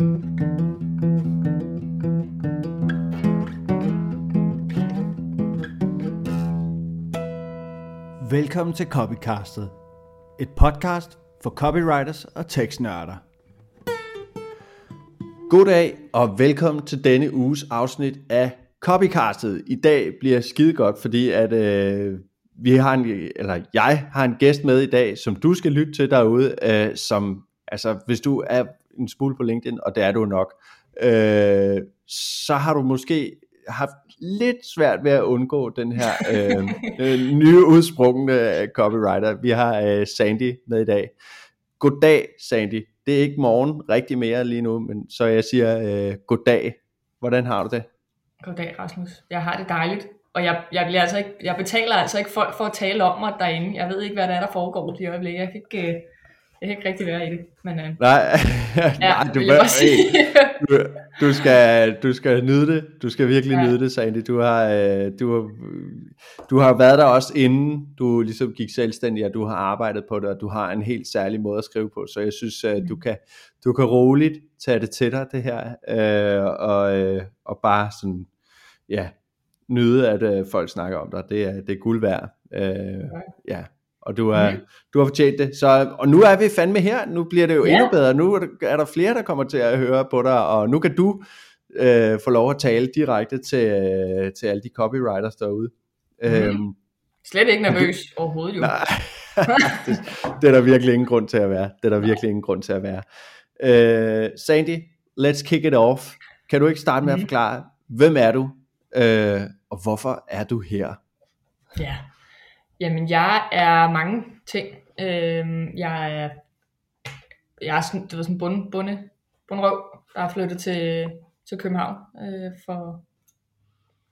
Velkommen til Copycastet, et podcast for copywriters og tekstnørder. Goddag og velkommen til denne uges afsnit af Copycastet. I dag bliver skide godt, fordi at øh, vi har en, eller jeg har en gæst med i dag, som du skal lytte til derude, øh, som, altså hvis du er en smule på LinkedIn, og det er du nok, øh, så har du måske haft lidt svært ved at undgå den her øh, øh, nye udsprungne copywriter. Vi har øh, Sandy med i dag. Goddag Sandy. Det er ikke morgen rigtig mere lige nu, men så jeg siger øh, goddag. Hvordan har du det? Goddag Rasmus. Jeg har det dejligt. Og jeg, jeg, bliver altså ikke, jeg betaler altså ikke folk for at tale om mig derinde. Jeg ved ikke, hvad der er, der foregår i øjeblikket. Jeg kan ikke, øh, jeg kan ikke rigtig være i det. Men, øh, Nej, ja, nej du, bør, sige. du, du, skal, du skal nyde det. Du skal virkelig Ja. nyde det, Sandy. Du har, øh, du, har, du har været der også inden du ligesom gik selvstændig, og du har arbejdet på det, og du har en helt særlig måde at skrive på. Så jeg synes, øh, du, kan, du kan roligt tage det til dig, det her, øh, og, øh, og bare sådan, ja, nyde, at øh, folk snakker om dig. Det er, det er guld værd. Øh, ja, og du har, Mhm. du har fortjent det. Så, og nu er vi fandme her. Nu bliver det jo Ja. endnu bedre. Nu er der, er der flere, der kommer til at høre på dig, og nu kan du øh, få lov at tale direkte til, øh, til alle de copywriters derude. Mhm. Øhm, Slet ikke nervøs overhovedet jo. nej, det, det er der virkelig ingen grund til at være. Det er der virkelig ingen grund til at være. Øh, Sandy, let's kick it off. Kan du ikke starte med at Mhm. forklare, hvem er du, øh, og hvorfor er du her? Ja. Jamen, jeg er mange ting. Øhm, jeg er, jeg er sådan, det var sådan bund, bunde, bundrøv, der er flyttet til, til København øh, for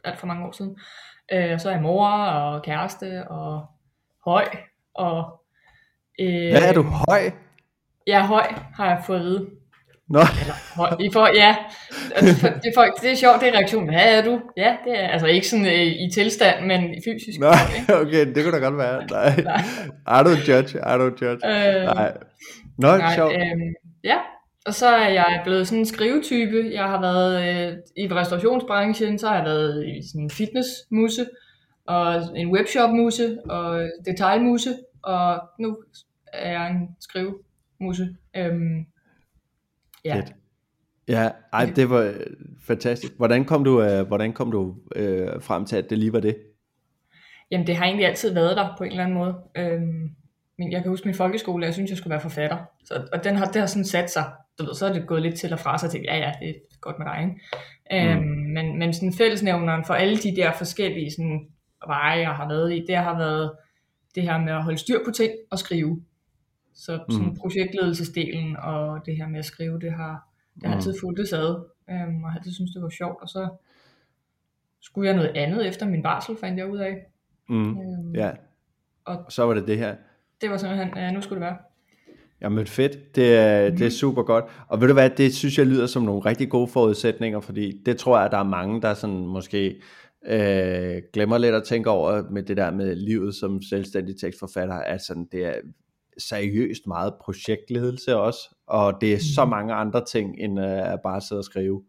alt for mange år siden. Øh, og så er jeg mor og kæreste og høj. Og, øh, Hvad er du høj? Jeg er høj, har jeg fået at vide. Nå, Høj, I får, ja, Altså, for- det, er det er sjovt, det er reaktionen. Hvad er du? Ja, det er altså ikke sådan øh, i tilstand, men fysisk. nej, okay, det kunne da godt være. Nej, Nej. I don't judge, I don't judge. Øh, Nej. Nå, nej, sjovt. øhm, ja, og så er jeg blevet sådan en skrivetype. Jeg har været øh, i restaurationsbranchen, så har jeg været i sådan en fitnessmuse, og en webshop-muse, og detailmuse, og nu er jeg en skrivemuse. Øhm, ja. Fedt. Ja, ej, det var øh, fantastisk. Hvordan kom du, øh, hvordan kom du øh, frem til, at det lige var det? Jamen, det har egentlig altid været der på en eller anden måde. Øhm, men jeg kan huske min folkeskole, jeg synes, jeg skulle være forfatter. Så, og den har, det har sådan sat sig. Du ved, så er det gået lidt til og fra, så jeg tænkte, ja, ja, det er godt med dig, ikke? Øhm, men, men sådan fællesnævneren for alle de der forskellige sådan, veje, jeg har været i, det har været det her med at holde styr på ting og skrive. Så sådan Mm. projektledelsesdelen og det her med at skrive, det har, det har Mm. altid fulgt det ad. Øhm, og har altid synes det var sjovt. Og så skulle jeg noget andet efter min barsel, fandt jeg ud af. Mm. Øhm, Ja, og så var det det her. det var simpelthen, ja, nu skulle det være. Jamen fedt, det er, Mhm. det er super godt. Og ved du hvad, det synes jeg lyder som nogle rigtig gode forudsætninger, fordi det tror jeg, at der er mange, der sådan måske øh, glemmer lidt at tænke over med det der med livet som selvstændig tekstforfatter, at sådan, det er seriøst meget projektledelse også, og det er så Mhm. mange andre ting, end øh, at bare sidde og skrive.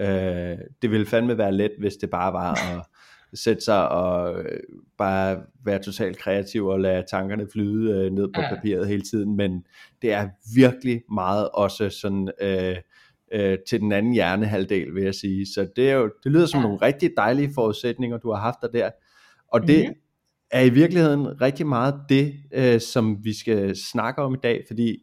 Øh, det ville fandme være let, hvis det bare var at sætte sig og øh, bare være totalt kreativ og lade tankerne flyde øh, ned på Ja. papiret hele tiden, men det er virkelig meget også sådan øh, øh, til den anden hjernehalvdel, vil jeg sige. Så det, er jo, det lyder som Ja. nogle rigtig dejlige forudsætninger, du har haft der der. Og det Mhm. Er i virkeligheden rigtig meget det, øh, som vi skal snakke om i dag, fordi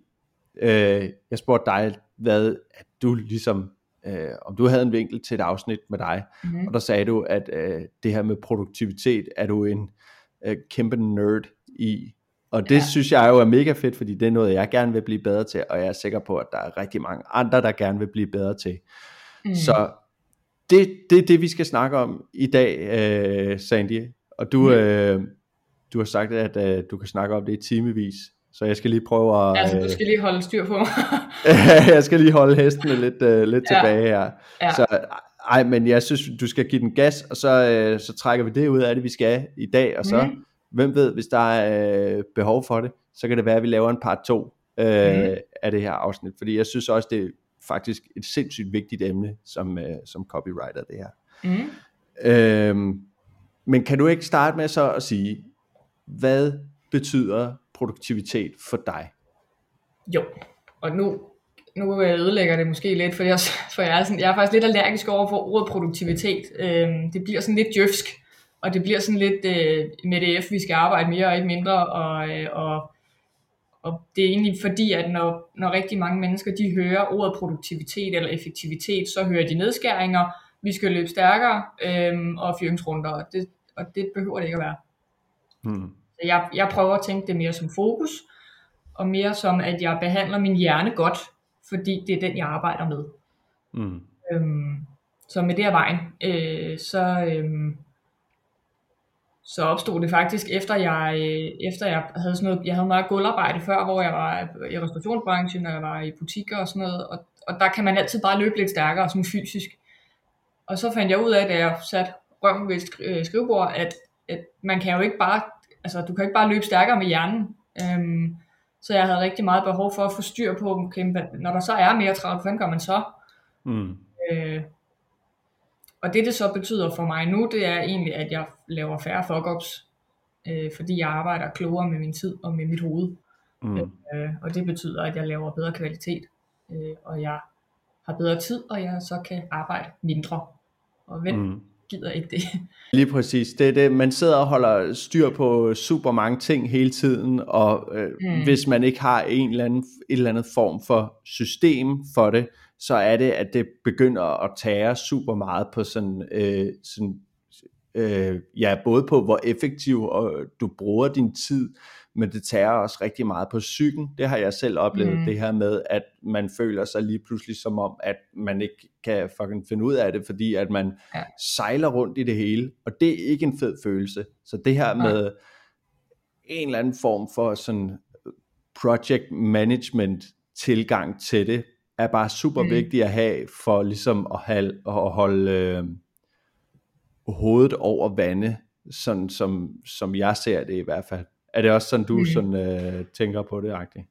øh, jeg spurgte dig, hvad at du ligesom, øh, om du havde en vinkel til et afsnit med dig, Mm-hmm. og der sagde du, at øh, det her med produktivitet er du en øh, kæmpe nerd i. Og det ja. Synes jeg jo er mega fedt, fordi det er noget, jeg gerne vil blive bedre til, og jeg er sikker på, at der er rigtig mange andre, der gerne vil blive bedre til. Mm. Så det, det er det, vi skal snakke om i dag, øh, Sandy. Og du, Mm. øh, du har sagt, at øh, du kan snakke om det i timevis. Så jeg skal lige prøve at... Altså, øh, du skal lige holde styr på mig. jeg skal lige holde hestene lidt, øh, lidt Ja. tilbage her. Ja. Så ej, men jeg synes, du skal give den gas, og så, øh, så trækker vi det ud af det, vi skal i dag, og så, mm. Hvem ved, hvis der er øh, behov for det, så kan det være, at vi laver en part 2 øh, Mhm. af det her afsnit, fordi jeg synes også, det er faktisk et sindssygt vigtigt emne som, øh, som copywriter, det her. Mm. Øhm, men kan du ikke starte med så at sige, hvad betyder produktivitet for dig? Jo, og nu, nu ødelægger det måske lidt, for jeg, for jeg, er, sådan, jeg er faktisk lidt allergisk over for ordet produktivitet. Øhm, det bliver sådan lidt djøfsk, og det bliver sådan lidt øh, med det F, vi skal arbejde mere og ikke mindre, og, øh, og, og det er egentlig fordi, at når, når rigtig mange mennesker de hører ordet produktivitet eller effektivitet, så hører de nedskæringer, vi skal løbe stærkere øhm, og fyringsrunder, og det, og det behøver det ikke at være. Hmm. Så jeg, jeg prøver at tænke det mere som fokus, og mere som, at jeg behandler min hjerne godt, fordi det er den, jeg arbejder med. Mm. Øhm, så med det her vejen, øh, så, øhm, så opstod det faktisk efter jeg, øh, efter jeg havde sådan noget, jeg havde meget gulvarbejde før, hvor jeg var i restaurationsbranchen, og jeg var i butikker og sådan noget, og, og der kan man altid bare løbe lidt stærkere, sådan fysisk. Og så fandt jeg ud af, da jeg satte røven ved et øh, skrivebord, at, at man kan jo ikke bare, altså du kan ikke bare løbe stærkere med hjernen. Øhm, så jeg havde rigtig meget behov for at få styr på, okay, når der så er mere travlt, hvordan gør man så? Mm. Øh, og det det så betyder for mig nu, det er egentlig, at jeg laver færre fuck-ups, øh, fordi jeg arbejder klogere med min tid og med mit hoved. Mm. Øh, og det betyder, at jeg laver bedre kvalitet, øh, og jeg har bedre tid, og jeg så kan arbejde mindre. Og hvem mm. gider ikke det? Lige præcis. Det er det. Man sidder og holder styr på super mange ting hele tiden, og øh, mm. hvis man ikke har en eller anden, en eller anden form for system for det, så er det, at det begynder at tære super meget på sådan, øh, sådan øh, ja, både på hvor effektiv og du bruger din tid, men det tager også rigtig meget på psyken. Det har jeg selv oplevet, mm. det her med, at man føler sig lige pludselig som om, at man ikke kan fucking finde ud af det, fordi at man ja. sejler rundt i det hele, og det er ikke en fed følelse. Så det her med en eller anden form for sådan project management tilgang til det, er bare super mm. vigtigt at have, for ligesom at, have, at holde øh, hovedet over vande, sådan som, som jeg ser det i hvert fald. Er det også sådan, du mm. sådan, øh, tænker på det, agtigt?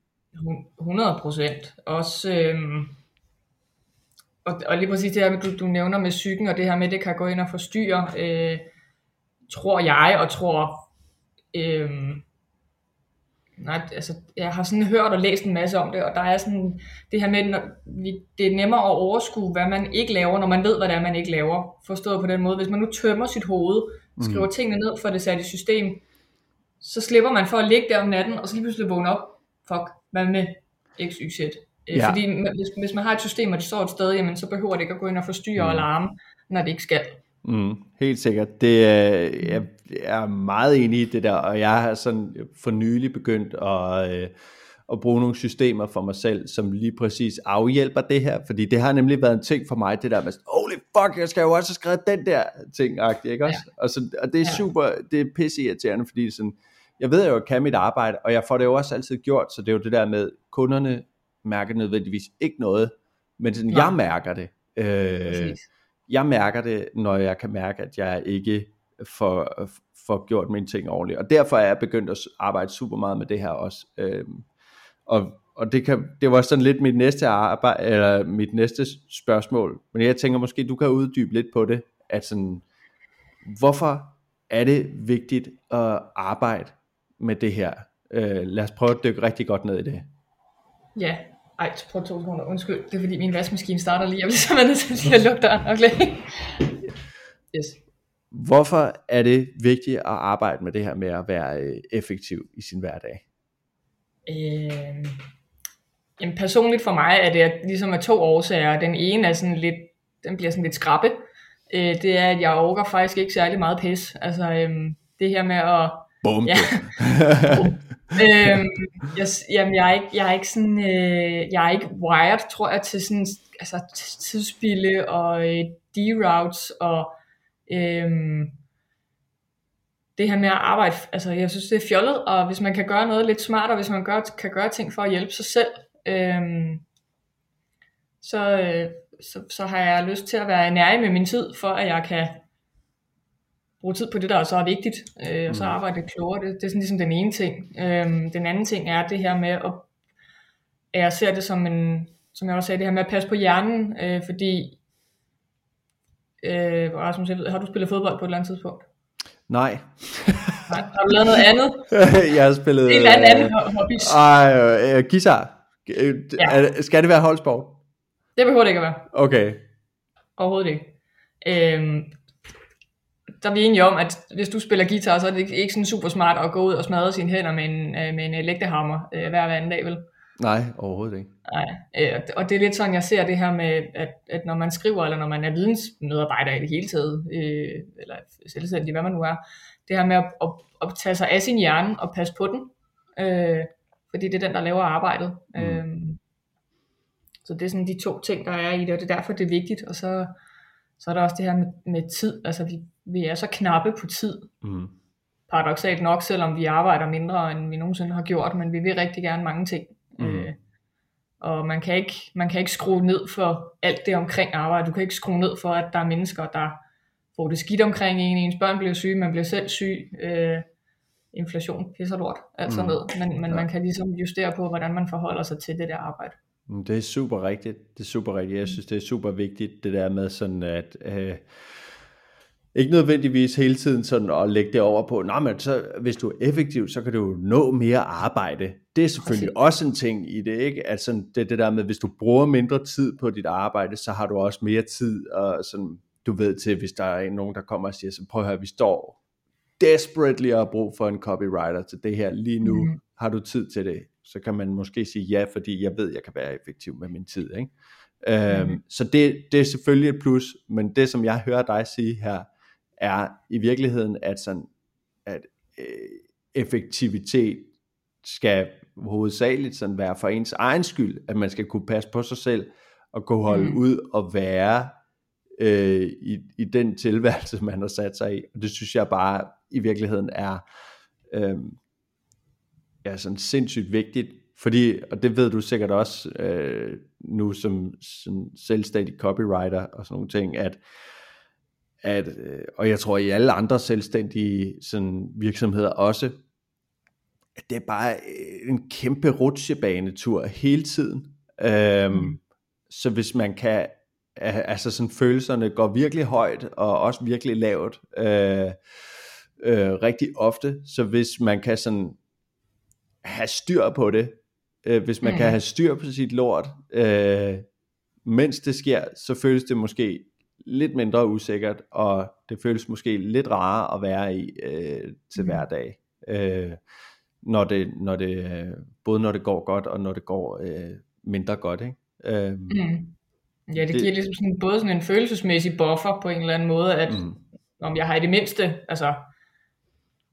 100 procent. Også, øhm, og, og lige præcis det her, du, du nævner med psyken, og det her med, det kan gå ind og forstyrre, øh, tror jeg, og tror, øh, nej, altså, jeg har sådan hørt og læst en masse om det, og der er sådan det her med, når vi, det er nemmere at overskue, hvad man ikke laver, når man ved, hvad det er, man ikke laver. Forstået på den måde, hvis man nu tømmer sit hoved, skriver mm. tingene ned for det sat i system, så slipper man for at ligge der om natten, og så lige pludselig vågne op, fuck, hvad med x, y, z. Øh, ja. Fordi hvis, hvis man har et system, og det står et sted, jamen, så behøver det ikke at gå ind og forstyrre mm. og larme, når det ikke skal. Mm, helt sikkert. Det er, jeg er meget enig i det der, og jeg har sådan for nylig begyndt at, øh, at bruge nogle systemer for mig selv, som lige præcis afhjælper det her, fordi det har nemlig været en ting for mig, det der med, holy fuck, jeg skal jo også have skrevet den der ting, ikke også? Ja. Og, så, og det er super, det er pisse irriterende, fordi sådan, jeg ved jo, at jeg kan mit arbejde, og jeg får det jo også altid gjort, så det er jo det der med, kunderne mærker nødvendigvis ikke noget, men sådan, jeg mærker det. Øh, jeg mærker det, når jeg kan mærke, at jeg ikke får, får gjort mine ting ordentligt. Og derfor er jeg begyndt at arbejde super meget med det her også. Øh, og og det, kan, det var sådan lidt mit næste arbejde, eller mit næste spørgsmål. Men jeg tænker måske, du kan uddybe lidt på det, at sådan, hvorfor er det vigtigt at arbejde med det her. Øh, lad os prøve at dykke rigtig godt ned i det. Ja, ej, på to sekunder. Undskyld, det er fordi min vaskemaskine starter lige. Jeg bliver simpelthen nødt til at lukke døren. Okay. yes. Hvorfor er det vigtigt at arbejde med det her med at være øh, effektiv i sin hverdag? Øh, jamen personligt for mig er det ligesom af to årsager. Den ene er sådan lidt, den bliver sådan lidt skrappe. Øh, det er, at jeg overgår faktisk ikke særlig meget pis. Altså øh, det her med at Bum. Ja. øhm, jeg, jamen, jeg er ikke, jeg er ikke sådan, øh, jeg er ikke wired, tror jeg, til sådan, altså tidsspille og øh, deroutes og øh, det her med at arbejde, altså jeg synes det er fjollet, og hvis man kan gøre noget lidt smartere, hvis man gør, kan gøre ting for at hjælpe sig selv, øh, så, øh, så, så har jeg lyst til at være nær med min tid, for at jeg kan bruge tid på det, der er så vigtigt, øh, og så mm. arbejde klogere. Det, det er sådan ligesom den ene ting. Øh, den anden ting er det her med, at, at jeg ser det som en, som jeg også sagde, det her med at passe på hjernen, øh, fordi, øh, Rasmus, jeg ved, har du spillet fodbold på et eller andet tidspunkt? Nej. Nej. Har du lavet noget andet? jeg har spillet... En eller anden øh, hobby. Ej, øh, guitar. Øh, Ja. Skal det være holdsport? Det behøver det ikke at være. Okay. Overhovedet ikke. Øhm, der er vi enige om, at hvis du spiller guitar, så er det ikke, sådan super smart at gå ud og smadre sine hænder med en, øh, med en elektrohammer øh, hver, hver anden dag, vel? Nej, overhovedet ikke. Nej, øh, og det er lidt sådan, jeg ser det her med, at, at når man skriver, eller når man er vidensmedarbejder i det hele taget, øh, eller selvstændig, hvad man nu er, det her med at, at, at tage sig af sin hjerne og passe på den, øh, fordi det er den, der laver arbejdet. Mm. Øh, så det er sådan de to ting, der er i det, og det er derfor, det er vigtigt. Og så, så er der også det her med, med tid. Altså, vi, vi er så knappe på tid, Mm. paradoxalt nok, selvom vi arbejder mindre, end vi nogensinde har gjort, men vi vil rigtig gerne mange ting. Mm. Øh, og man kan, ikke, man kan ikke skrue ned for alt det omkring arbejde. Du kan ikke skrue ned for, at der er mennesker, der får det skidt omkring en. Ens børn bliver syge, man bliver selv syg. Øh, inflation, pisser lort, alt sådan Mm. noget. Men, men Ja. man kan ligesom justere på, hvordan man forholder sig til det der arbejde. Mm, Det er super rigtigt. Det er super rigtigt. Jeg synes, det er super vigtigt, det der med sådan at... Øh, ikke nødvendigvis hele tiden sådan at lægge det over på, nej, men så, hvis du er effektiv, så kan du nå mere arbejde. Det er selvfølgelig Præcis. også en ting i det, ikke? At sådan, det det der med, hvis du bruger mindre tid på dit arbejde, så har du også mere tid, og sådan, du ved til, hvis der er nogen, der kommer og siger, så prøv at høre, vi står desperately og har brug for en copywriter til det her lige nu. Mm. Har du tid til det? Så kan man måske sige ja, fordi jeg ved, jeg kan være effektiv med min tid, ikke? Øhm, Mhm. så det, det er selvfølgelig et plus, men det som jeg hører dig sige her, er i virkeligheden, at, sådan, at øh, effektivitet skal hovedsageligt sådan være for ens egen skyld, at man skal kunne passe på sig selv, og kunne holde Mm. mm. ud og være øh, i, i den tilværelse, man har sat sig i. Og det synes jeg bare i virkeligheden er øh, ja, sådan sindssygt vigtigt, fordi, og det ved du sikkert også øh, nu som, som selvstændig copywriter og sådan nogle ting, at at, øh, og jeg tror i alle andre selvstændige sådan, virksomheder også, at det er bare øh, en kæmpe rutsjebanetur hele tiden. Øhm, Mm. Så hvis man kan, altså sådan følelserne går virkelig højt, og også virkelig lavt, øh, øh, rigtig ofte, så hvis man kan sådan have styr på det, øh, hvis man Mm. kan have styr på sit lort, øh, mens det sker, så føles det måske lidt mindre usikkert, og det føles måske lidt rarere at være i øh, til Mm. hverdag. Øh, når det, når det, øh, både når det går godt, og når det går øh, mindre godt. Ikke? Øh, mm. Ja, det, Det- det giver ligesom sådan, både sådan en følelsesmæssig buffer på en eller anden måde, at Mm. om jeg har i det mindste, altså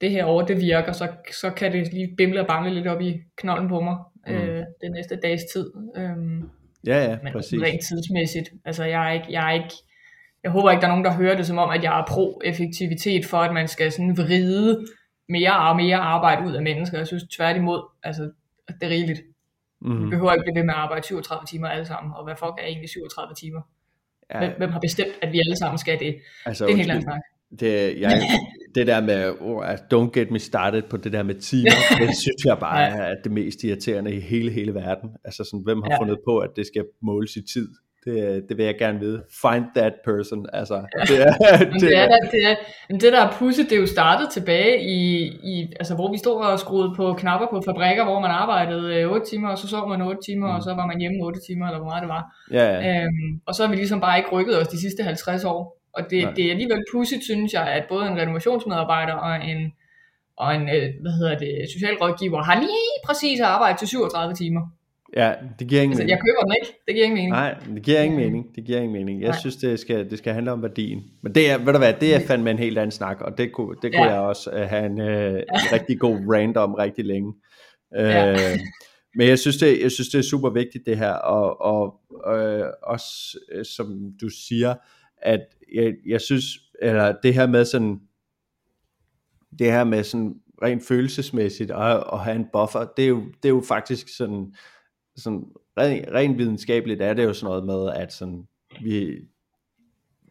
det her over, det virker, så, så kan det lige bimle og bangle lidt op i knolden på mig Mm. mm. øh, den næste dags tid. Øhm, Ja, ja, men præcis. rent tidsmæssigt, altså jeg er ikke, jeg er ikke, jeg håber ikke, der er nogen, der hører det som om, at jeg er pro-effektivitet for, at man skal sådan vride mere og mere arbejde ud af mennesker. Jeg synes tværtimod, altså det er rigeligt. Vi Mm. behøver ikke blive ved med at arbejde 37 timer alle sammen, og hvad fuck er egentlig 37 timer? Ja, Hvem, hvem har bestemt, at vi alle sammen skal det? altså, Det er en helt anden snak. Det, jeg, det der med, oh, don't get me started på det der med timer, det synes jeg bare Ja. er det mest irriterende i hele, hele verden. Altså sådan, hvem har Ja. fundet på, at det skal måles i tid? Det, det vil jeg gerne vide. Find that person. Altså, det er, Men det, er, der, det, er, men det der er pudsigt, det er jo startet tilbage i, i, altså hvor vi stod og skruede på knapper på fabrikker, hvor man arbejdede øh, 8 timer, og så sov man 8 timer, Mm. og så var man hjemme 8 timer, eller hvor meget det var. ja, ja. Øhm, og så har vi ligesom bare ikke rykket os de sidste 50 år. Og det, Nej. det er alligevel pudsigt, synes jeg, at både en renovationsmedarbejder og en, og en øh, hvad hedder det, socialrådgiver har lige præcis arbejdet til 37 timer. ja, det giver ingen Altså, mening. jeg køber den ikke. Det giver ingen mening. Nej, det giver ingen Øh, mening. Det giver ingen mening. Jeg nej. synes, det skal, det skal handle om værdien. Men det er, ved du hvad, det er fandme en helt anden snak, og det kunne, det kunne Ja. jeg også uh, have en, uh, rigtig god rant om rigtig længe. Uh, Ja. men jeg synes, det, jeg synes, det er super vigtigt det her, og, og øh, også øh, som du siger, at jeg, jeg synes, eller det her med sådan, det her med sådan rent følelsesmæssigt at, at have en buffer, det er jo, det er jo faktisk sådan, sådan rent, rent videnskabeligt er det jo sådan noget med, at sådan, vi,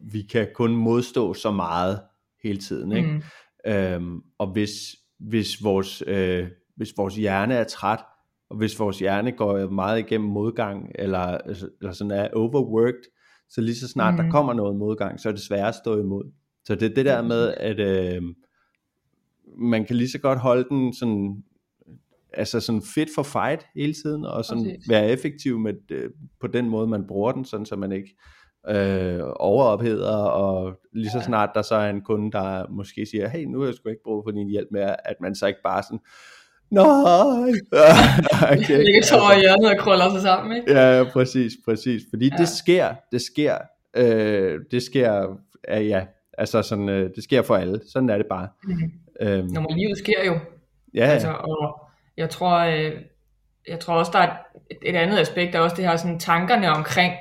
vi kan kun modstå så meget hele tiden, ikke? Mm. Øhm, og hvis, hvis, vores, øh, hvis vores hjerne er træt, og hvis vores hjerne går meget igennem modgang, eller, eller sådan er overworked, så lige så snart mm. der kommer noget modgang, så er det svært at stå imod. Så det er det der med, at øh, man kan lige så godt holde den sådan, altså sådan fit for fight hele tiden, og sådan Præcis. være effektiv med, øh, på den måde, man bruger den, sådan så man ikke øh, overopheder, og lige så snart der så er en kunde, der måske siger, hey, nu har jeg sgu ikke brug for din hjælp mere, at man så ikke bare sådan, nej, okay. Ligger tårer i hjørnet og krøller sig sammen, ikke? Ja, præcis, præcis, fordi ja. det sker, det sker, øh, det sker, øh, ja, altså sådan, øh, det sker for alle, sådan er det bare. Mm-hmm. Øhm. Når livet sker jo, ja, altså, og jeg tror, øh, jeg tror også, der er et, et andet aspekt, der er også det her sådan tankerne omkring,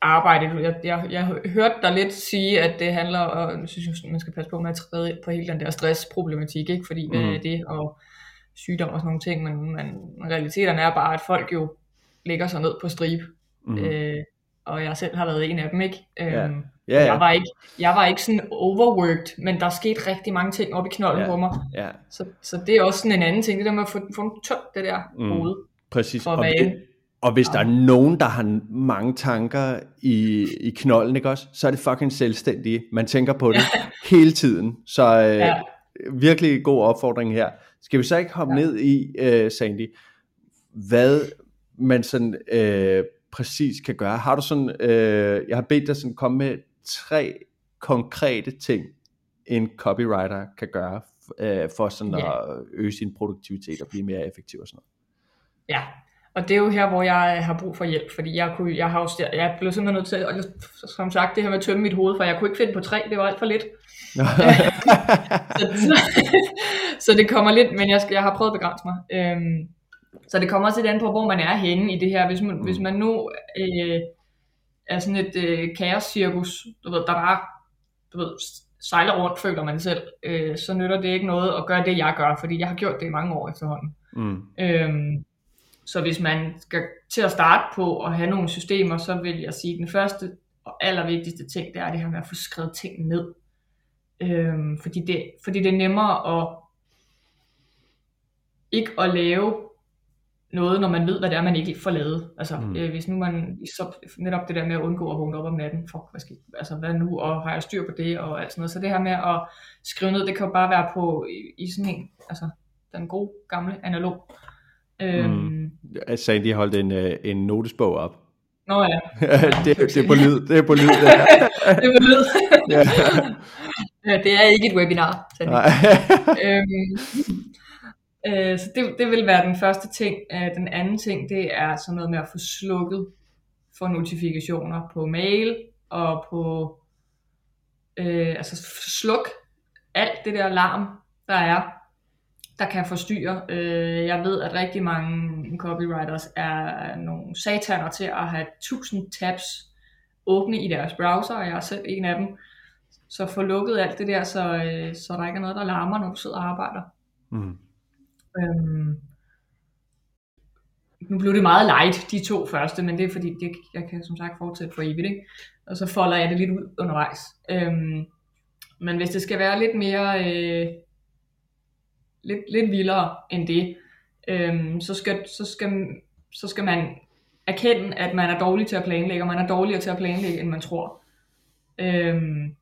arbejde. Jeg, jeg, jeg hørte dig lidt sige, at det handler, og jeg synes man skal passe på med at træde på hele den der stressproblematik, ikke? fordi hvad mm. er det, og sygdom og sådan nogle ting, men, men realiteten er bare, at folk jo lægger sig ned på strip, mm. øh, og jeg selv har været en af dem, ikke? Øhm, ja. Ja, ja. Jeg, var ikke jeg var ikke sådan overworked, men der skete rigtig mange ting op i knolden ja. på mig. Ja. Så, så det er også sådan en anden ting, det der med at få, få tømt det der mm. hoved. Præcis. For at være og hvis der er nogen, der har mange tanker i, i knolden, ikke også, så er det fucking selvstændige. Man tænker på det hele tiden. Så øh, ja. virkelig god opfordring her. Skal vi så ikke hoppe ja. ned i, øh, Sandy, hvad man sådan øh, præcis kan gøre? Har du sådan, øh, jeg har bedt dig sådan komme med tre konkrete ting, en copywriter kan gøre, øh, for sådan ja. at øge sin produktivitet og blive mere effektiv og sådan noget. Ja, og det er jo her, hvor jeg har brug for hjælp, fordi jeg, kunne, jeg, har jo, jeg blev simpelthen nødt til, og som sagt, det her med at tømme mit hoved, for jeg kunne ikke finde på tre, det var alt for lidt. så, så, så det kommer lidt, men jeg, skal, jeg har prøvet at begrænse mig. Øhm, så det kommer også lidt an på, hvor man er henne i det her. Hvis man, mm. hvis man nu øh, er sådan et øh, kaos-cirkus, du ved, der bare du ved, sejler rundt, føler man selv, øh, så nytter det ikke noget at gøre det, jeg gør, fordi jeg har gjort det i mange år efterhånden. Mm. Øhm, så hvis man skal til at starte på at have nogle systemer, så vil jeg sige, at den første og allervigtigste ting, det er det her med at få skrevet ting ned. Øhm, fordi, det, fordi det er nemmere at ikke at lave noget, når man ved, hvad det er, man ikke får lavet. Altså, mm. øh, hvis nu man, så netop det der med at undgå at vågne op om natten, for, hvad, skal, altså, hvad nu, og har jeg styr på det, og alt sådan noget. Så det her med at skrive ned, det kan jo bare være på, i, i sådan en, altså, den gode, gamle analog Øhm, mm. Jeg sagde, de holdt en, øh, en notesbog op. Nå ja. det, det, er på lyd. Det er på lyd. Det, det er på lyd. ja. Det er ikke et webinar. øhm, øh, så det, det vil være den første ting. Øh, den anden ting, det er sådan noget med at få slukket for notifikationer på mail og på øh, altså sluk alt det der larm, der er der kan forstyrre. Øh, jeg ved, at rigtig mange copywriters er nogle sataner til at have tusind tabs åbne i deres browser, og jeg er selv en af dem. Så få lukket alt det der, så, øh, så der ikke er noget, der larmer, når du sidder og arbejder. Mm. Øhm, nu blev det meget light, de to første, men det er fordi, det, jeg kan som sagt fortsætte for evigt, ikke? og så folder jeg det lidt ud undervejs. Øhm, men hvis det skal være lidt mere øh, lidt, lidt vildere end det, øhm, så, skal, så, skal, så skal man erkende, at man er dårlig til at planlægge, og man er dårligere til at planlægge, end man tror. Øhm,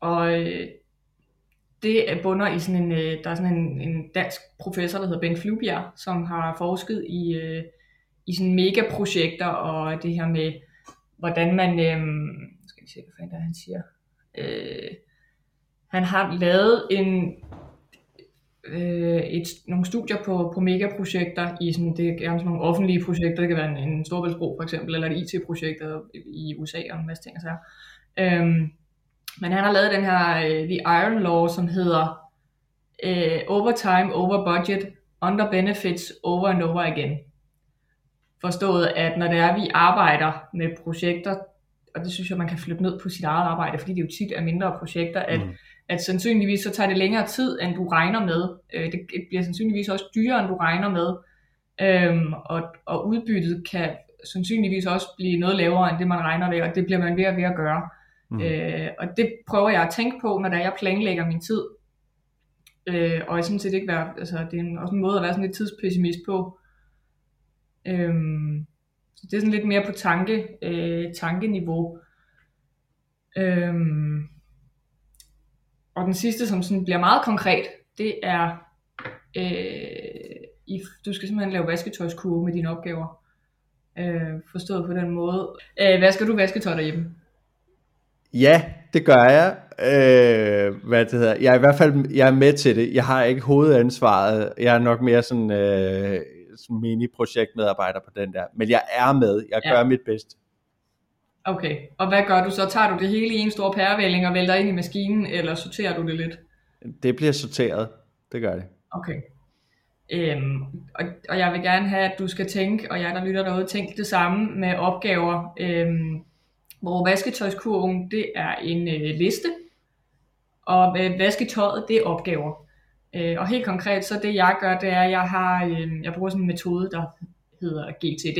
og øh, det bunder i sådan en, øh, der er sådan en, en dansk professor, der hedder Ben Flubjerg, som har forsket i, øh, i sådan megaprojekter, og det her med, hvordan man, øhm, skal vi se, hvad fanden der han siger, øh, han har lavet en øh, et, nogle studier på, på megaprojekter i sådan, det er gerne sådan nogle offentlige projekter, det kan være en, en Storbæltsbro for eksempel, eller et IT-projekt i USA og en masse ting og så øhm, men han har lavet den her øh, The Iron Law, som hedder uh, Overtime, Over Budget, Under Benefits, Over and Over Again. Forstået, at når det er, at vi arbejder med projekter, og det synes jeg, man kan flytte ned på sit eget arbejde, fordi det jo tit er mindre projekter, at mm at sandsynligvis så tager det længere tid, end du regner med. Øh, det bliver sandsynligvis også dyrere, end du regner med. Øhm, og, og udbyttet kan sandsynligvis også blive noget lavere, end det man regner med, og det bliver man ved at ved at gøre. Mm. Øh, og det prøver jeg at tænke på, når jeg planlægger min tid. Øh, og jeg sådan set ikke være, altså det er en, også en måde at være sådan lidt tidspessimist på. Øhm, så det er sådan lidt mere på tanke, øh, tankeniveau. Øhm, og den sidste, som sådan bliver meget konkret, det er, øh, i, du skal simpelthen lave vasketøjskurve med dine opgaver. Øh, forstået på den måde. Øh, vasker du vasketøj derhjemme? Ja, det gør jeg. Øh, hvad det hedder. Jeg er i hvert fald jeg er med til det. Jeg har ikke hovedansvaret. Jeg er nok mere sådan, øh, mini-projektmedarbejder på den der. Men jeg er med. Jeg gør ja. mit bedste. Okay, og hvad gør du så? Tager du det hele i en stor pærevælling og vælter ind i maskinen, eller sorterer du det lidt? Det bliver sorteret. Det gør det. Okay. Øhm, og, og jeg vil gerne have, at du skal tænke, og jeg der lytter derude, tænk det samme med opgaver. Øhm, hvor vasketøjskurven, det er en øh, liste, og øh, vasketøjet, det er opgaver. Øh, og helt konkret, så det jeg gør, det er, at jeg, har, øh, jeg bruger sådan en metode, der hedder GTD,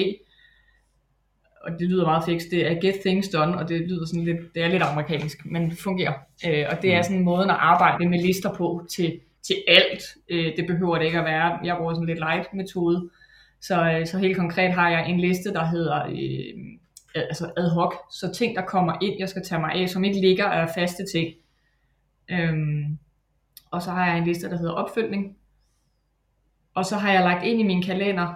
og det lyder meget fikst, det er Get Things Done, og det lyder sådan lidt, det er lidt amerikansk, men det fungerer. Øh, og det er mm. sådan en måde at arbejde med lister på til, til alt. Øh, det behøver det ikke at være. Jeg bruger sådan lidt light metode. Så, øh, så helt konkret har jeg en liste, der hedder øh, altså ad hoc, så ting, der kommer ind, jeg skal tage mig af, som ikke ligger af faste ting. Øhm, og så har jeg en liste, der hedder opfølgning. Og så har jeg lagt ind i min kalender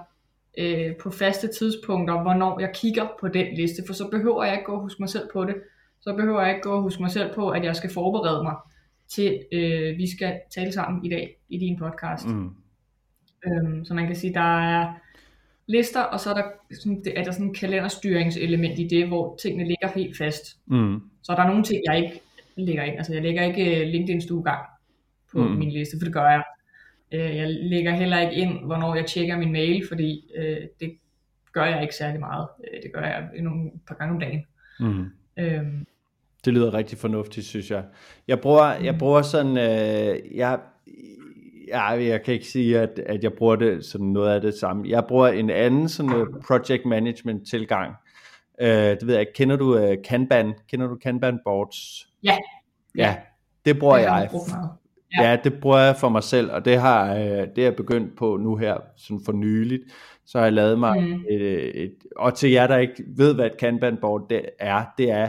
øh, på faste tidspunkter, hvornår jeg kigger på den liste, for så behøver jeg ikke gå og huske mig selv på det. Så behøver jeg ikke gå og huske mig selv på, at jeg skal forberede mig til, øh, vi skal tale sammen i dag i din podcast. Mm. Øhm, så man kan sige, der er lister, og så er der sådan, det, er der sådan en kalenderstyringselement i det, hvor tingene ligger helt fast. Mm. Så er der nogle ting, jeg ikke lægger ind. Altså jeg lægger ikke øh, LinkedIn stuegang på mm. min liste, for det gør jeg. Øh, jeg lægger heller ikke ind, hvornår jeg tjekker min mail, fordi øh, det gør jeg ikke særlig meget. Det gør jeg nogle par gange om dagen. Mm. Øhm. Det lyder rigtig fornuftigt, synes jeg. Jeg bruger, jeg mm. bruger sådan, øh, jeg, ja, jeg kan ikke sige, at, at jeg bruger det sådan noget af det samme. Jeg bruger en anden sådan project management tilgang. Uh, det ved jeg ikke. Kender du uh, Kanban? Kender du Kanban boards? Ja. Ja, det bruger det jeg. Ja. ja, det bruger jeg for mig selv, og det har uh, det er jeg begyndt på nu her, sådan for nyligt. Så har jeg lavet mig mm. et, et, og til jer, der ikke ved, hvad et Kanban board det er, det er,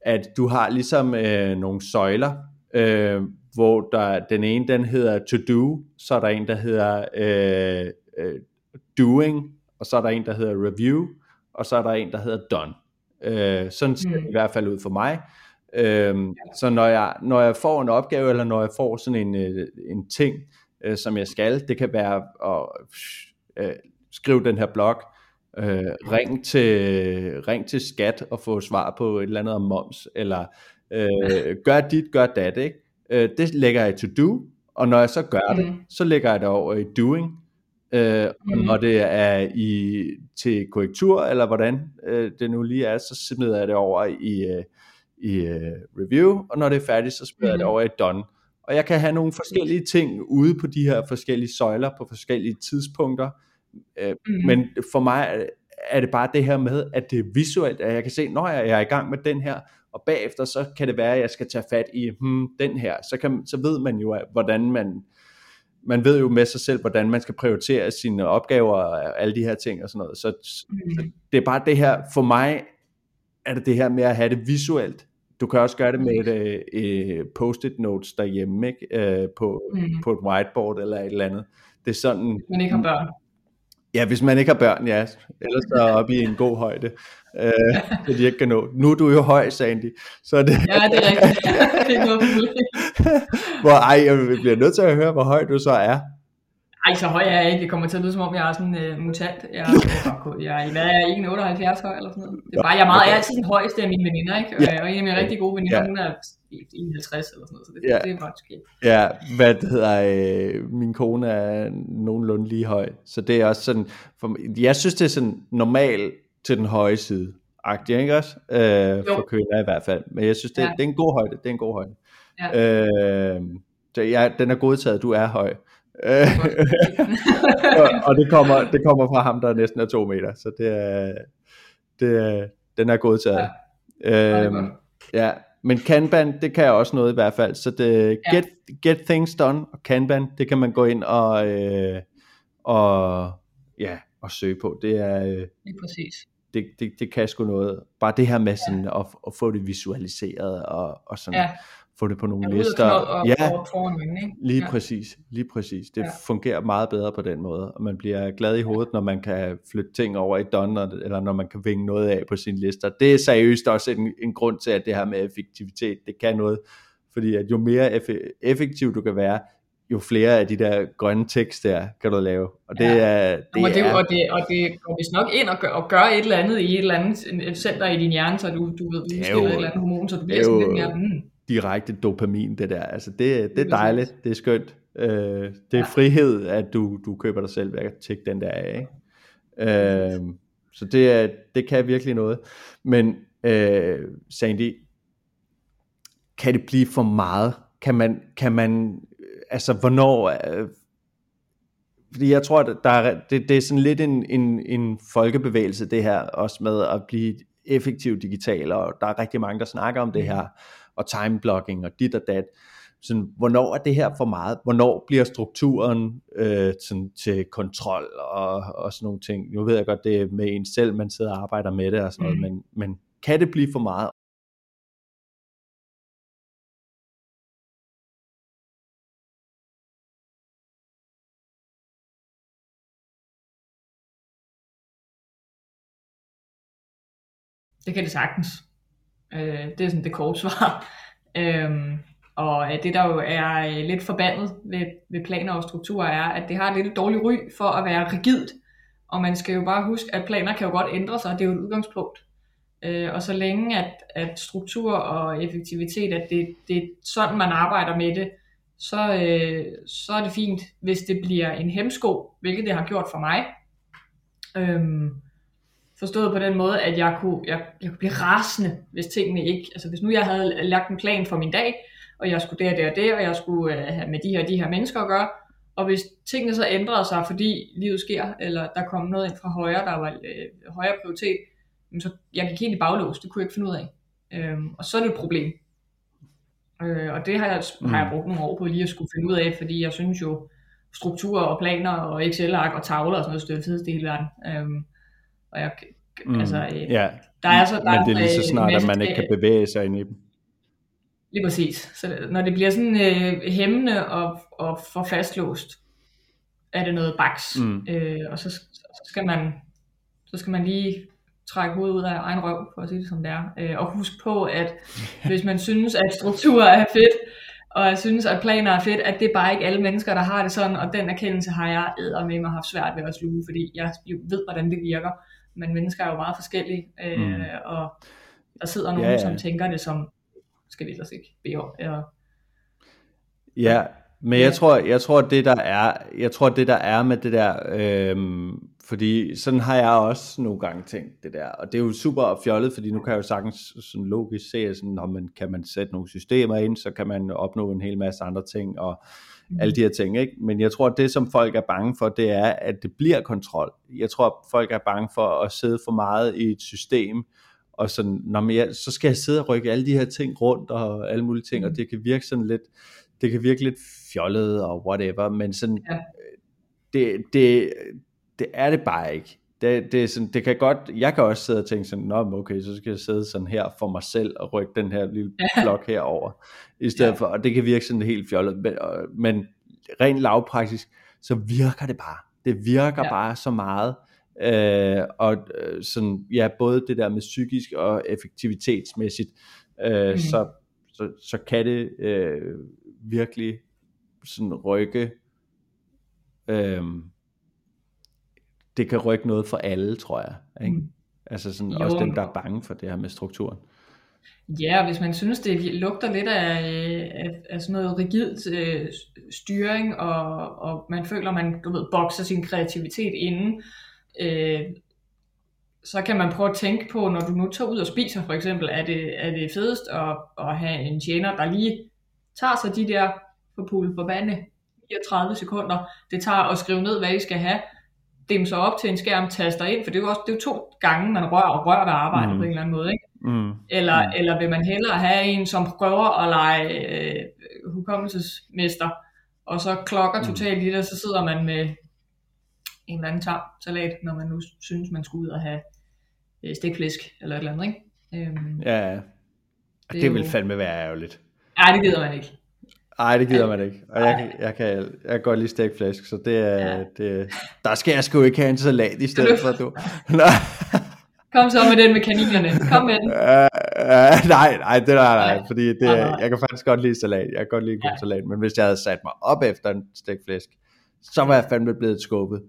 at du har ligesom uh, nogle søjler, uh, hvor der, den ene den hedder to do, så er der en, der hedder øh, øh, doing, og så er der en, der hedder review, og så er der en, der hedder done. Øh, sådan ser det mm. i hvert fald ud for mig. Øh, så når jeg, når jeg får en opgave, eller når jeg får sådan en, øh, en ting, øh, som jeg skal, det kan være at øh, skrive den her blog, øh, ring, til, ring til skat og få svar på et eller andet om moms, eller øh, gør dit, gør dat, ikke? Øh, det lægger jeg to do, og når jeg så gør mm. det, så lægger jeg det over i doing. Øh, mm. Og når det er i til korrektur, eller hvordan øh, det nu lige er, så smider jeg det over i, øh, i øh, review, og når det er færdigt, så smider mm. jeg det mm. over i done. Og jeg kan have nogle forskellige ting ude på de her forskellige søjler på forskellige tidspunkter. Øh, mm. Men for mig er det bare det her med, at det er visuelt, at jeg kan se, når jeg er i gang med den her, og bagefter så kan det være, at jeg skal tage fat i hmm, den her, så, kan, så ved man jo, hvordan man, man ved jo med sig selv, hvordan man skal prioritere sine opgaver og alle de her ting og sådan noget. Så, mm. så det er bare det her, for mig er det det her med at have det visuelt. Du kan også gøre det med et, et post-it notes derhjemme, ikke? Øh, på, mm. på et whiteboard eller et eller andet. Det er sådan... Men ikke har børn. Ja, hvis man ikke har børn, ja. Ellers så op i en god højde, øh, så de ikke kan nå. Nu er du jo høj, Sandy. Så det... Ja, det er rigtigt. det er noget hvor, ej, jeg bliver nødt til at høre, hvor høj du så er. Ej, så høj er jeg ikke. Det kommer til at lyde som om, jeg er sådan en uh, mutant. Jeg, jeg, jeg, hvad er jeg, ikke 78 høj eller sådan noget? Det er bare, jeg er, meget, jeg er altid den højeste af mine veninder, ikke? Ja. Og en af mine rigtig gode veninder, ja. hun er 51 eller sådan noget, så det, ja. det er bare skidt. Ja, hvad det hedder, øh, min kone er nogenlunde lige høj, så det er også sådan, for, jeg synes det er sådan normal til den høje side, agtig, ikke også? Øh, for kvinder i hvert fald, men jeg synes det, ja. det er en god højde, det er en god højde. Ja. Øh, så ja, den er godtaget, du er høj. Og, og det kommer, det kommer fra ham, der næsten er to meter, så det er, det er, den er godtaget. Ja. Øhm, ja, men Kanban, det kan også noget i hvert fald. Så det, Ja. get, get things done og Kanban, det kan man gå ind og, øh, og, ja, og søge på. Det er, øh, Lige præcis. det, det, det kan sgu noget. Bare det her med sådan at, at få det visualiseret og, og sådan Ja. Få det på nogle ude lister. og, ja, og foran nogen, ikke? lige ja. præcis, lige præcis. Det Ja. fungerer meget bedre på den måde, og man bliver glad i hovedet, når man kan flytte ting over i Done, og- eller når man kan vinge noget af på sine lister. Det er seriøst også en, en grund til, at det her med effektivitet, det kan noget, fordi at jo mere effe- effektiv du kan være, jo flere af de der grønne tekst der kan du lave. Og det Ja. er, Det og, det, er og, det, og det går vist nok ind og gør, og gør et eller andet i et eller andet et center i din hjerne, så du, du ved, du Det er jo- et eller andet hormon, så du bliver er sådan jo- lidt mere, mm, direkte dopamin, det der. Altså det, det er dejligt, det er skønt. Øh, det er Ja. frihed, at du, du køber dig selv ved at tjekke den der af. Ikke? Øh, så det, er, det kan virkelig noget. Men øh, Sandy, kan det blive for meget? Kan man, kan man altså hvornår... Øh, fordi jeg tror, at der er, det, det er sådan lidt en, en, en folkebevægelse, det her, også med at blive effektiv digital, og der er rigtig mange, der snakker om det her, og timeblocking, og dit og dat. Sådan, hvornår er det her for meget? Hvornår bliver strukturen øh, sådan, til kontrol og, og sådan nogle ting? Nu ved jeg godt, det er med en selv, man sidder og arbejder med det og sådan noget, Mm. men, men kan det blive for meget? det kan det sagtens. Øh, det er sådan det korte svar. øhm, og det der jo er øh, lidt forbandet ved, ved planer og strukturer er, at det har lidt dårlig dårligt ry for at være rigidt. Og man skal jo bare huske, at planer kan jo godt ændre sig, det er jo et udgangspunkt. Øh, og så længe at, at struktur og effektivitet, at det, det er sådan, man arbejder med det, så, øh, så er det fint, hvis det bliver en hemsko, hvilket det har gjort for mig. Øhm, forstået på den måde, at jeg kunne, jeg, jeg kunne blive rasende, hvis tingene ikke, altså hvis nu jeg havde lagt en plan for min dag, og jeg skulle det og det og det, og jeg skulle øh, have med de her de her mennesker at gøre, og hvis tingene så ændrede sig, fordi livet sker, eller der kom noget ind fra højre, der var øh, højere prioritet, så jeg gik helt i baglås, det kunne jeg ikke finde ud af. Øhm, og så er det et problem. Øh, og det har jeg, mm. har jeg brugt nogle år på lige at skulle finde ud af, fordi jeg synes jo, strukturer og planer og Excel-ark og tavler og sådan noget, er det hele verden. Øhm, og jeg, Mm, altså, øh, ja, der er så, der men det er lige så øh, snart, at man ikke kan bevæge sig ind i dem. Lige præcis. Så når det bliver sådan øh, hæmmende og, og for fastlåst, er det noget baks. Mm. Øh, og så, så, skal man, så skal man lige trække hovedet ud af egen røv, for at sige det som det er. Øh, og husk på, at hvis man synes, at struktur er fedt, og jeg synes, at planer er fedt, at det er bare ikke alle mennesker, der har det sådan, og den erkendelse har jeg med mig haft svært ved at sluge, fordi jeg ved, hvordan det virker. Men mennesker er jo meget forskellige, øh, Mm. og der sidder nogen, Ja, ja, som tænker det som, skal vi ellers ikke bede om, eller? Ja, men jeg tror, jeg tror det der er, jeg tror det der er med det der, øhm, fordi sådan har jeg også nogle gange tænkt det der, og det er jo super fjollet, fordi nu kan jeg jo sagtens sådan logisk se, sådan, om man, kan man sætte nogle systemer ind, så kan man opnå en hel masse andre ting, og alle de her ting, ikke? Men jeg tror, at det som folk er bange for, det er, at det bliver kontrol. Jeg tror, at folk er bange for at sidde for meget i et system, og sådan, når man, jeg, så skal jeg sidde og rykke alle de her ting rundt, og alle mulige ting, og Mm. det kan virke sådan lidt, det kan virke lidt fjollet og whatever, men sådan, Ja. det, det, det er det bare ikke. Det, det, er sådan, det kan godt, jeg kan også sidde og tænke sådan, Nå, okay, så skal jeg sidde sådan her for mig selv og rykke den her lille blok herover i stedet Ja. for, og det kan virke sådan helt fjollet, men, og- men rent lavpraktisk, så virker det bare. Det virker Ja. bare så meget, øh, og øh, sådan, ja, både det der med psykisk og effektivitetsmæssigt, øh, Mhm. så, så, så kan det øh, virkelig sådan rykke, øh, det kan rykke noget for alle, tror jeg. Ikke? Mm. Altså sådan, Jo. også dem, der er bange for det her med strukturen. Ja, og hvis man synes, det lugter lidt af, af, af sådan noget rigidt øh, styring, og, og man føler, man du ved, bokser sin kreativitet inden, øh, så kan man prøve at tænke på, når du nu tager ud og spiser for eksempel, er det, er det fedest at, at have en tjener, der lige tager sig de der for pool forbande 39 sekunder, det tager at skrive ned, hvad I skal have, dem så op til en skærm, taster ind, for det er jo også det er jo to gange, man rører og rører ved arbejde Mhm. mm. på en eller anden måde, ikke? Mm. Eller, mm. eller vil man hellere have en, som prøver at lege øh, hukommelsesmester, og så klokker mm. totalt i det, og så sidder man med en eller anden tam salat, når man nu synes, man skulle ud og have øh, stikflæsk eller et eller andet, ikke? Øhm, ja, ja. Det, det vil jo... fandme være ærgerligt. Nej, det gider man ikke. Nej, det gider man ikke. Og jeg, jeg, kan, jeg kan godt lide stikflæsk, så det er, ja. det, der skal jeg sgu ikke have en salat i stedet for, du. Kom så med den med kaninerne. Kom med den. Uh, uh, nej, nej, det er nej, nej, fordi det, jeg kan faktisk godt lide salat. Jeg kan godt lide en god ja. salat, men hvis jeg havde sat mig op efter en stikflæsk, så var jeg fandme blevet skubbet.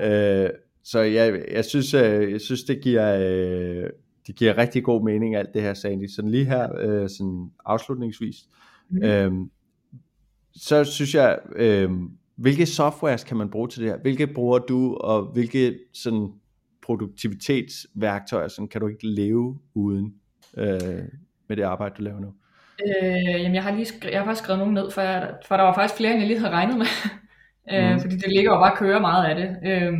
Ja. Uh, så jeg, jeg, synes, uh, jeg synes, det giver, uh, det giver rigtig god mening, alt det her, Sandy. Sådan lige her, uh, sådan afslutningsvis, mm. uh, så synes jeg, uh, hvilke softwares kan man bruge til det her? Hvilke bruger du, og hvilke sådan produktivitetsværktøjer, sådan kan du ikke leve uden øh, med det arbejde, du laver nu? Øh, jamen jeg har lige skrevet, jeg har faktisk skrevet nogle ned, for, jeg, for der var faktisk flere, end jeg lige havde regnet med. øh, mm. Fordi det ligger jo bare at køre meget af det. Øh,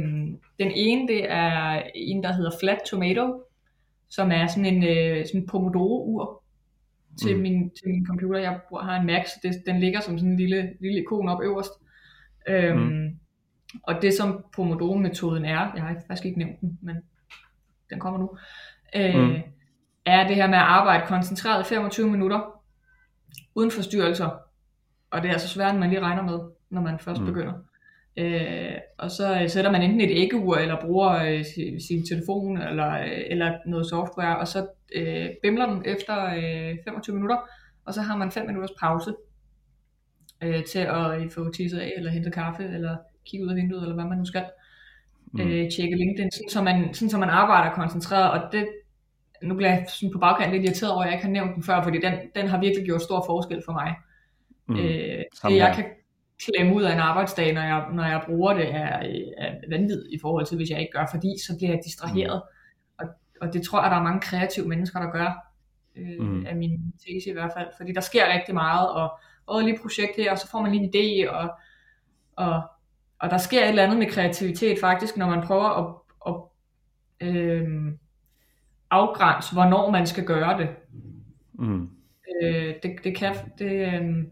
den ene, det er en, der hedder Flat Tomato, som er sådan en, øh, sådan Pomodoro-ur til, mm. min, til min computer. Jeg har en Mac, så det, den ligger som sådan en lille, lille ikon op øverst. Øh, mm. Og det som Pomodoro-metoden er, jeg har faktisk ikke nævnt den, men den kommer nu, øh, mm. er det her med at arbejde koncentreret i 25 minutter, uden forstyrrelser. Og det er altså svært, end man lige regner med, når man først mm. begynder. Øh, og så øh, sætter man enten et æggeur, eller bruger øh, sin, telefon, eller, øh, eller noget software, og så øh, bimler den efter øh, 25 minutter, og så har man 5 minutters pause øh, til at øh, få tisset af, eller hente kaffe, eller kigge ud af vinduet, eller hvad man nu skal. Mm. Øh, tjekke LinkedIn, sådan, så man, sådan så man arbejder koncentreret, og det, nu bliver jeg sådan på bagkant lidt irriteret over, at jeg ikke har nævnt den før, fordi den, den har virkelig gjort stor forskel for mig. Mm. Øh, det jeg kan klemme ud af en arbejdsdag, når jeg, når jeg bruger det, er, er vanvid i forhold til, hvis jeg ikke gør, fordi så bliver jeg distraheret. Mm. Og, og det tror jeg, der er mange kreative mennesker, der gør, øh, mm. af min tese i hvert fald, fordi der sker rigtig meget, og, og lige projekt her, og så får man lige en idé, og, og og der sker et eller andet med kreativitet faktisk, når man prøver at, at øh, afgrænse, hvornår man skal gøre det. Mm. Øh, det, det kan, det, øh,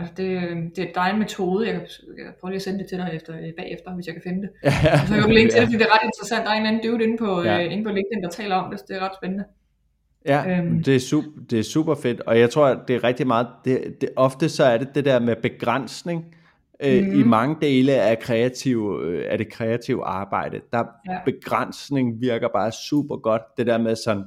altså det, det, der er en metode, jeg kan, jeg kan prøve lige at sende det til dig efter, øh, bagefter, hvis jeg kan finde det. Ja, så jeg kan linke til det, fordi det er ret interessant. Der er en anden dude inde på, ja. øh, inde på LinkedIn, der taler om det, så det er ret spændende. Ja, øhm. det, er super, det er super fedt, og jeg tror, at det er rigtig meget, det, det, ofte så er det det der med begrænsning, øh, mm. i mange dele af, kreativ, øh, af det kreative arbejde. Der ja. begrænsning virker bare super godt. Det der med sådan,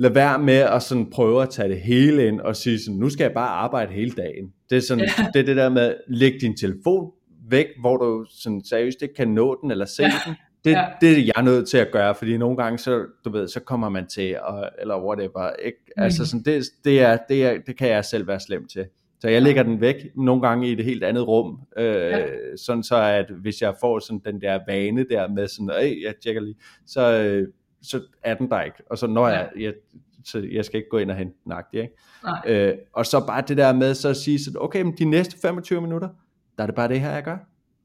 lad være med at sådan prøve at tage det hele ind og sige sådan, nu skal jeg bare arbejde hele dagen. Det er, sådan, ja. det, er det der med, læg din telefon væk, hvor du sådan seriøst ikke kan nå den eller se ja. den. Det, ja. det er jeg nødt til at gøre, fordi nogle gange, så, du ved, så kommer man til, og, eller whatever. Ikke? Mm. Altså sådan, det, det, er, det, er, det kan jeg selv være slem til. Så jeg lægger den væk nogle gange i et helt andet rum, øh, ja. sådan så at hvis jeg får sådan den der vane der med sådan, øh, jeg tjekker lige, så, øh, så er den der ikke. Og så når jeg, jeg så jeg skal ikke gå ind og hente den agtig, ikke? Nej. Øh, og så bare det der med så at sige sådan, okay, men de næste 25 minutter, der er det bare det her, jeg gør.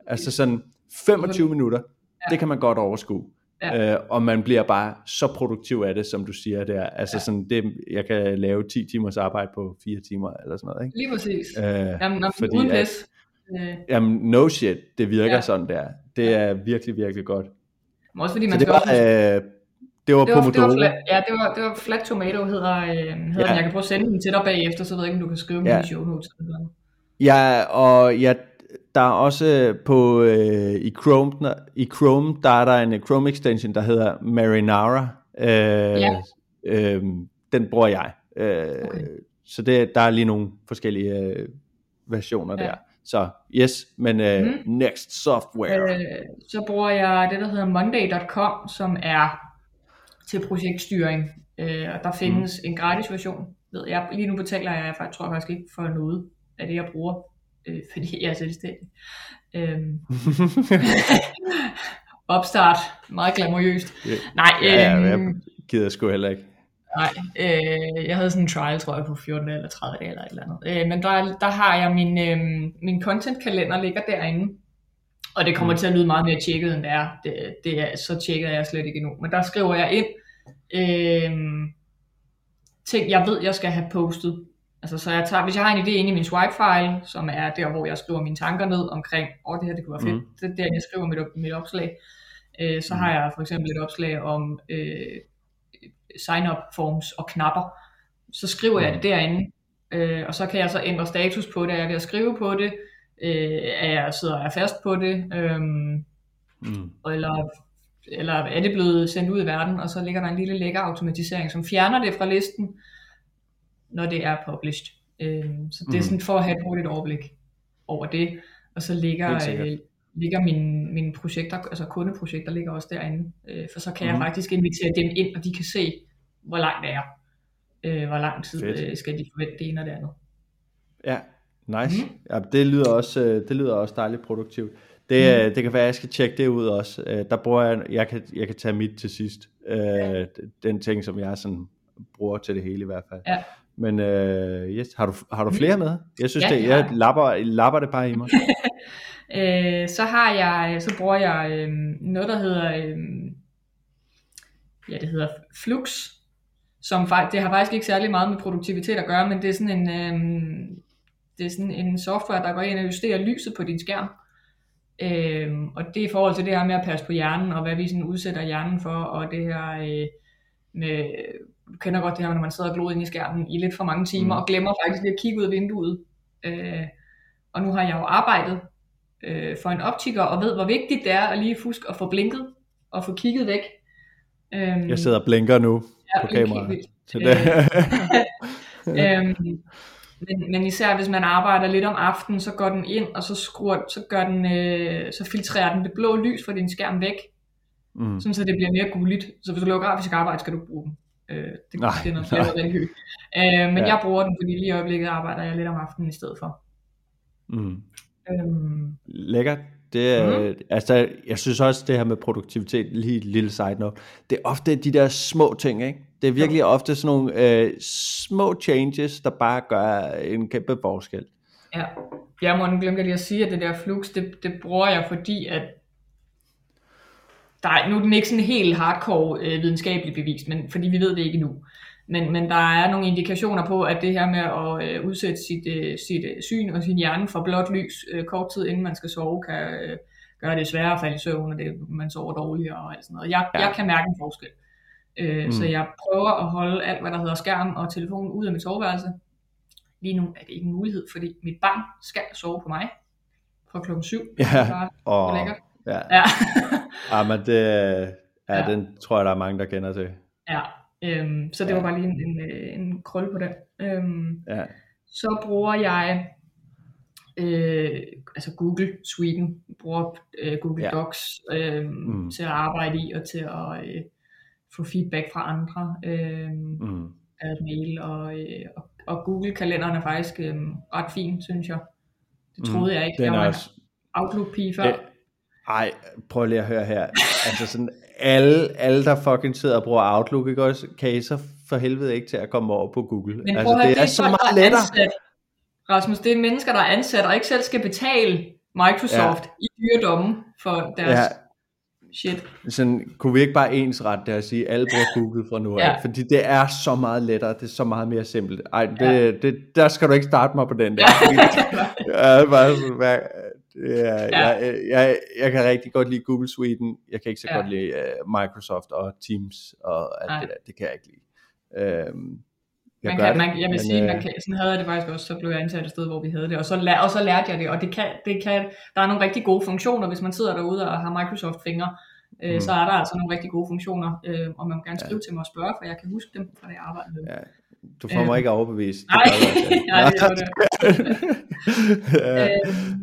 Altså sådan 25 minutter, ja. det kan man godt overskue. Ja. Øh, og man bliver bare så produktiv af det, som du siger der. Altså ja. sådan, det, jeg kan lave 10 timers arbejde på 4 timer, eller sådan noget. Ikke? Lige præcis. Øh, jamen, når fordi, uden pis. Øh. Jamen, no shit, det virker ja. sådan der. Det er virkelig, virkelig godt. Men også fordi man så det var, øh, det var, det var Pomodoro. Det var flat, ja, det var, det var Flat Tomato, hedder, øh, hedder ja. den. Jeg kan prøve at sende den til dig bagefter, så ved jeg ikke, om du kan skrive ja. min show notes. Eller Ja, og jeg der er også på øh, i Chrome i Chrome der er der en Chrome extension der hedder Marinara. Øh, ja. øh, den bruger jeg. Øh, okay. Så det der er lige nogle forskellige øh, versioner ja. der. Så yes, men øh, mm. next software. Øh, så bruger jeg det der hedder monday.com som er til projektstyring. Øh, og der findes mm. en gratis version. Ved jeg lige nu betaler jeg, jeg tror faktisk ikke for noget af det jeg bruger øh, fordi jeg er selvstændig. Øhm, opstart, meget glamourøst. Yeah. Nej, øhm, ja, jeg gider sgu heller ikke. Nej, øh, jeg havde sådan en trial, tror jeg, på 14 eller 30 dage eller et eller andet. Øh, men der, der har jeg min, øh, min content-kalender ligger derinde. Og det kommer mm. til at lyde meget mere tjekket, end det er. Det, det er. Så tjekket er jeg slet ikke endnu. Men der skriver jeg ind, øh, ting, jeg ved, jeg skal have postet. Altså, så jeg tager, hvis jeg har en idé inde i min swipe-file, som er der, hvor jeg skriver mine tanker ned omkring, åh, oh, det her, det kunne være fedt, mm. det er der, jeg skriver mit, mit opslag. Øh, så mm. har jeg for eksempel et opslag om øh, sign-up forms og knapper. Så skriver mm. jeg det derinde, øh, og så kan jeg så ændre status på det, jeg at skrive på det, øh, er jeg sidder jeg fast på det, øh, mm. eller, eller er det blevet sendt ud i verden, og så ligger der en lille lækker automatisering, som fjerner det fra listen, når det er published. Øh, så det er mm. sådan for at have et hurtigt overblik over det, og så ligger, øh, ligger mine, mine projekter, altså kundeprojekter ligger også derinde, øh, for så kan mm. jeg faktisk invitere dem ind, og de kan se, hvor langt det er. Øh, hvor lang tid øh, skal de forvente det ene og det andet. Ja, nice. Mm. Ja, det, lyder også, øh, det lyder også dejligt produktivt. Det, mm. det kan være, at jeg skal tjekke det ud også. Øh, der bruger jeg, jeg kan, jeg kan tage mit til sidst. Ja. Den ting, som jeg sådan bruger til det hele i hvert fald. Ja. Men uh, yes, har du, har du flere med? Jeg synes, ja, det, jeg lapper, lapper det bare i mig. øh, så har jeg, så bruger jeg øh, noget, der hedder, øh, ja, det hedder Flux, som det har faktisk ikke særlig meget med produktivitet at gøre, men det er sådan en, øh, det er sådan en software, der går ind og justerer lyset på din skærm. Øh, og det er i forhold til det her med at passe på hjernen, og hvad vi sådan udsætter hjernen for, og det her øh, med, du kender godt det her, når man sidder og glor ind i skærmen i lidt for mange timer, mm. og glemmer faktisk lige at kigge ud af vinduet. Øh, og nu har jeg jo arbejdet øh, for en optiker, og ved, hvor vigtigt det er at lige huske at få blinket, og få kigget væk. Øh, jeg sidder og blinker nu ja, på kameraet. Til det. øhm, men, men især hvis man arbejder lidt om aftenen, så går den ind, og så, skruer, så, gør den, øh, så filtrerer den det blå lys fra din skærm væk, mm. sådan så det bliver mere gulligt. Så hvis du laver grafisk arbejde, skal du bruge den. Øh, det, nej, det er noget flere øh, Men ja. jeg bruger den, fordi lige i øjeblikket arbejder jeg lidt om aftenen i stedet for. Mm. Øhm. Lækkert. Det er, mm. altså, jeg synes også, det her med produktivitet, lige et lille side note, det er ofte de der små ting, ikke? Det er virkelig ja. ofte sådan nogle øh, små changes, der bare gør en kæmpe forskel. Ja, jeg må glemte lige at sige, at det der flux, det, det bruger jeg, fordi at der er, nu er den ikke sådan helt hardcore øh, videnskabeligt bevist, men fordi vi ved det ikke nu. Men, men der er nogle indikationer på, at det her med at øh, udsætte sit, øh, sit øh, syn og sin hjerne for blåt lys øh, kort tid inden man skal sove, kan øh, gøre det sværere at falde i søvn, og det, man sover dårligere og alt sådan noget. Jeg, ja. jeg kan mærke en forskel. Øh, mm. Så jeg prøver at holde alt, hvad der hedder skærm og telefon ud af mit soveværelse. Lige nu er det ikke en mulighed, fordi mit barn skal sove på mig fra klokken 7. Ja, og, ja. ja. ja, men det, ja, ja, den tror jeg, der er mange, der kender til. Ja, Øhm, så det ja. var bare lige en, en, en krølle på den. Øhm, ja. Så bruger jeg øh, altså Google Sweden, bruger øh, Google ja. Docs øh, mm. til at arbejde i og til at øh, få feedback fra andre. Øh, mm. Mail og, øh, og, og Google kalenderen er faktisk øh, ret fin, synes jeg. Det mm. troede mm. jeg ikke. Den jeg var også... Outlook-pige før. Ej, prøv lige at høre her. Altså sådan, alle, alle der fucking sidder og bruger Outlook, ikke også, kan I så for helvede ikke til at komme over på Google. Men altså, det, det er så meget lettere. Ansat, Rasmus, det er mennesker, der er ansat, og ikke selv skal betale Microsoft ja. i dyredommen for deres ja. shit. Sådan, kunne vi ikke bare ret det at sige, at alle bruger Google fra nu af? Ja. Fordi det er så meget lettere, det er så meget mere simpelt. Ej, det, ja. det, der skal du ikke starte mig på den der. Ja. jeg er bare Ja, ja. Jeg, jeg, jeg kan rigtig godt lide Google Suite. Jeg kan ikke så ja. godt lide uh, Microsoft og Teams og alt Nej. det der. Det kan jeg ikke lide. Um, jeg man kan, det, man, jeg vil men, sige, man øh, kan, sådan havde jeg det faktisk også, så blev jeg ansat et sted, hvor vi havde det, og så, lær, og så lærte jeg det, og det kan, det kan, der er nogle rigtig gode funktioner, hvis man sidder derude og har Microsoft fingre, øh, mm. så er der altså nogle rigtig gode funktioner, øh, og man må gerne skrive ja. til mig og spørge, for jeg kan huske dem fra det arbejde. Ja, du får mig øh, ikke overbevist. Nej, nej, det er det.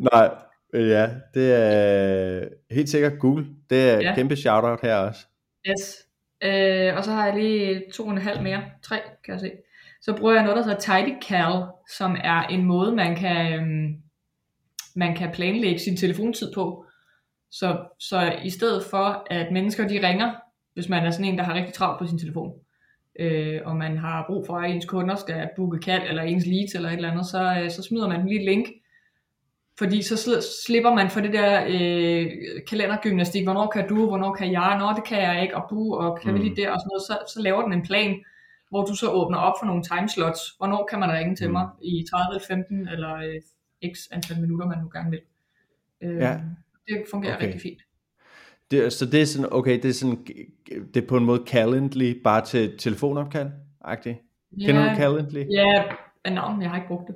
nej, Ja, det er helt sikkert Google. Det er ja. kæmpe shoutout her også. Yes. Øh, og så har jeg lige to og en halv mere. Tre, kan jeg se. Så bruger jeg noget, der hedder TidyCal, som er en måde, man kan, øhm, man kan planlægge sin telefontid på. Så, så i stedet for, at mennesker de ringer, hvis man er sådan en, der har rigtig travlt på sin telefon, øh, og man har brug for, at ens kunder skal booke kald, eller ens leads, eller et eller andet, så, øh, så smider man en lille link fordi så sl- slipper man for det der øh, kalendergymnastik. Hvornår kan du, hvornår kan jeg? Nå, det kan jeg ikke, og du, og kan mm. vi lige der, og sådan noget. Så, så laver den en plan, hvor du så åbner op for nogle timeslots. Hvornår kan man ringe til mm. mig? I 30 eller 15, eller øh, x antal minutter, man nu gerne vil. Øh, ja. Det fungerer okay. rigtig fint. Det, så det er sådan, okay, det er sådan, det er på en måde Calendly, bare til telefonopkald, agtigt. Ja, Kender du Calendly? Ja, men no, jeg har ikke brugt det.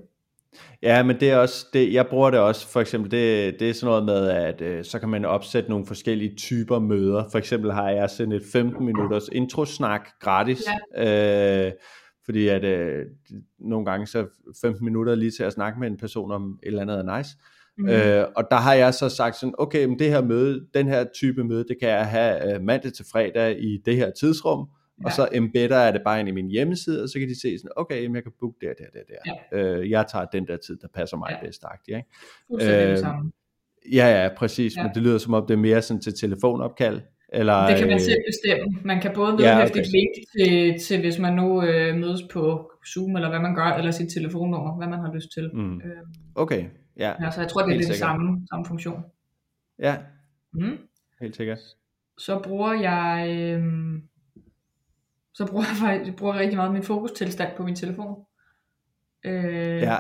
Ja, men det er også, det, jeg bruger det også, for eksempel, det, det er sådan noget med, at øh, så kan man opsætte nogle forskellige typer møder. For eksempel har jeg sådan et 15 minutters introsnak gratis, ja. øh, fordi at øh, nogle gange så 15 minutter lige til at snakke med en person om et eller andet er nice. Mm. Øh, og der har jeg så sagt sådan, okay, men det her møde, den her type møde, det kan jeg have øh, mandag til fredag i det her tidsrum, ja. og så embedder jeg det bare ind i min hjemmeside, og så kan de se sådan, okay, jamen, jeg kan booke der, der, der, der. Ja. Øh, jeg tager den der tid, der passer mig ja. bedst, ikke? Øh. Ja, ja, præcis, ja. men det lyder som om, det er mere sådan til telefonopkald, eller, det kan man øh, selv bestemme. Man kan både vedhæfte ja, okay. et link til, til, hvis man nu øh, mødes på Zoom, eller hvad man gør, eller sit telefonnummer, hvad man har lyst til. Mm. Øh, okay, ja. Så jeg tror, det er lidt samme, samme funktion. Ja, mm. helt sikkert. Så bruger jeg... Øh, så bruger jeg faktisk jeg bruger rigtig meget min fokustilstand på min telefon. Øh, ja.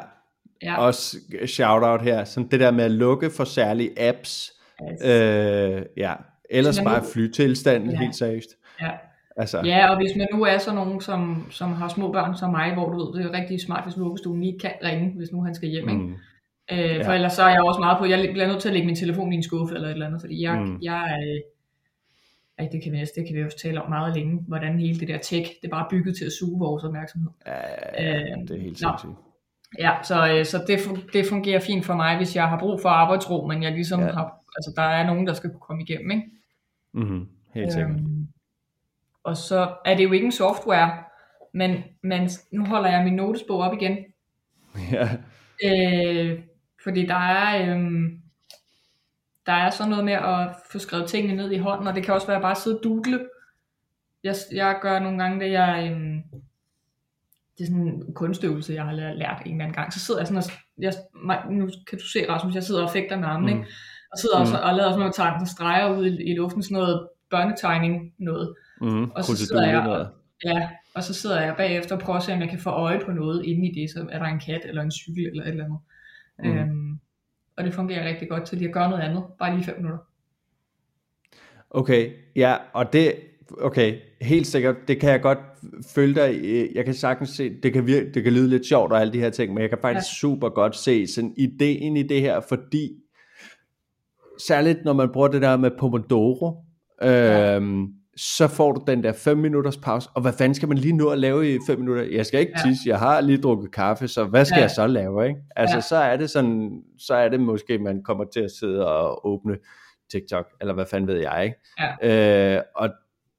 ja, også shout-out her, sådan det der med at lukke for særlige apps, yes. øh, ja, ellers bare flytilstanden ja. helt seriøst. Ja. Altså. Ja, og hvis man nu er sådan nogen, som, som har små børn som mig, hvor du ved, det er rigtig smart, hvis vuggestuen lige kan ringe, hvis nu han skal hjem, ikke? Mm. Øh, ja. For ellers så er jeg også meget på, jeg bliver nødt til at lægge min telefon i en skuffe eller et eller andet, fordi jeg, mm. jeg er, ej, det kan, vi, det kan vi også tale om meget længe, hvordan hele det der tech, det er bare bygget til at suge vores opmærksomhed. Ja, øh, det er helt sindssygt. Ja, så, øh, så det, det fungerer fint for mig, hvis jeg har brug for arbejdsro, men jeg ligesom ja. har, altså der er nogen, der skal kunne komme igennem, ikke? Mm-hmm. Helt sikkert. Øhm, og så er det jo ikke en software, men, men nu holder jeg min notesbog op igen. Ja. Øh, fordi der er, øhm, der er sådan noget med at få skrevet tingene ned i hånden, og det kan også være bare at sidde og doodle. Jeg, jeg gør nogle gange det, jeg, øhm, det er sådan en kunstøvelse, jeg har lært en eller anden gang. Så sidder jeg sådan og, jeg, nu kan du se Rasmus, jeg sidder og fægter med armen, mm. ikke? Og sidder mm. også og laver sådan noget der streger ud i, i luften, sådan noget børnetegning noget. Mm. Og så sidder jeg, og, ja, og så sidder jeg bagefter og prøver at se, om jeg kan få øje på noget inde i det, så er der en kat eller en cykel eller et eller andet. Mm. Øhm, og det fungerer rigtig godt til lige at gøre noget andet, bare lige fem minutter. Okay, ja, og det, okay, helt sikkert, det kan jeg godt følge dig jeg kan sagtens se, det kan, virke, det kan lyde lidt sjovt og alle de her ting, men jeg kan faktisk ja. super godt se sådan ideen i det her, fordi særligt når man bruger det der med Pomodoro, ja. Så får du den der 5 minutters pause, og hvad fanden skal man lige nå at lave i 5 minutter? Jeg skal ikke ja. tisse, jeg har lige drukket kaffe, så hvad skal ja. jeg så lave? Ikke? Altså ja. så er det sådan, så er det måske, man kommer til at sidde og åbne TikTok, eller hvad fanden ved jeg, ikke? Ja. Øh, og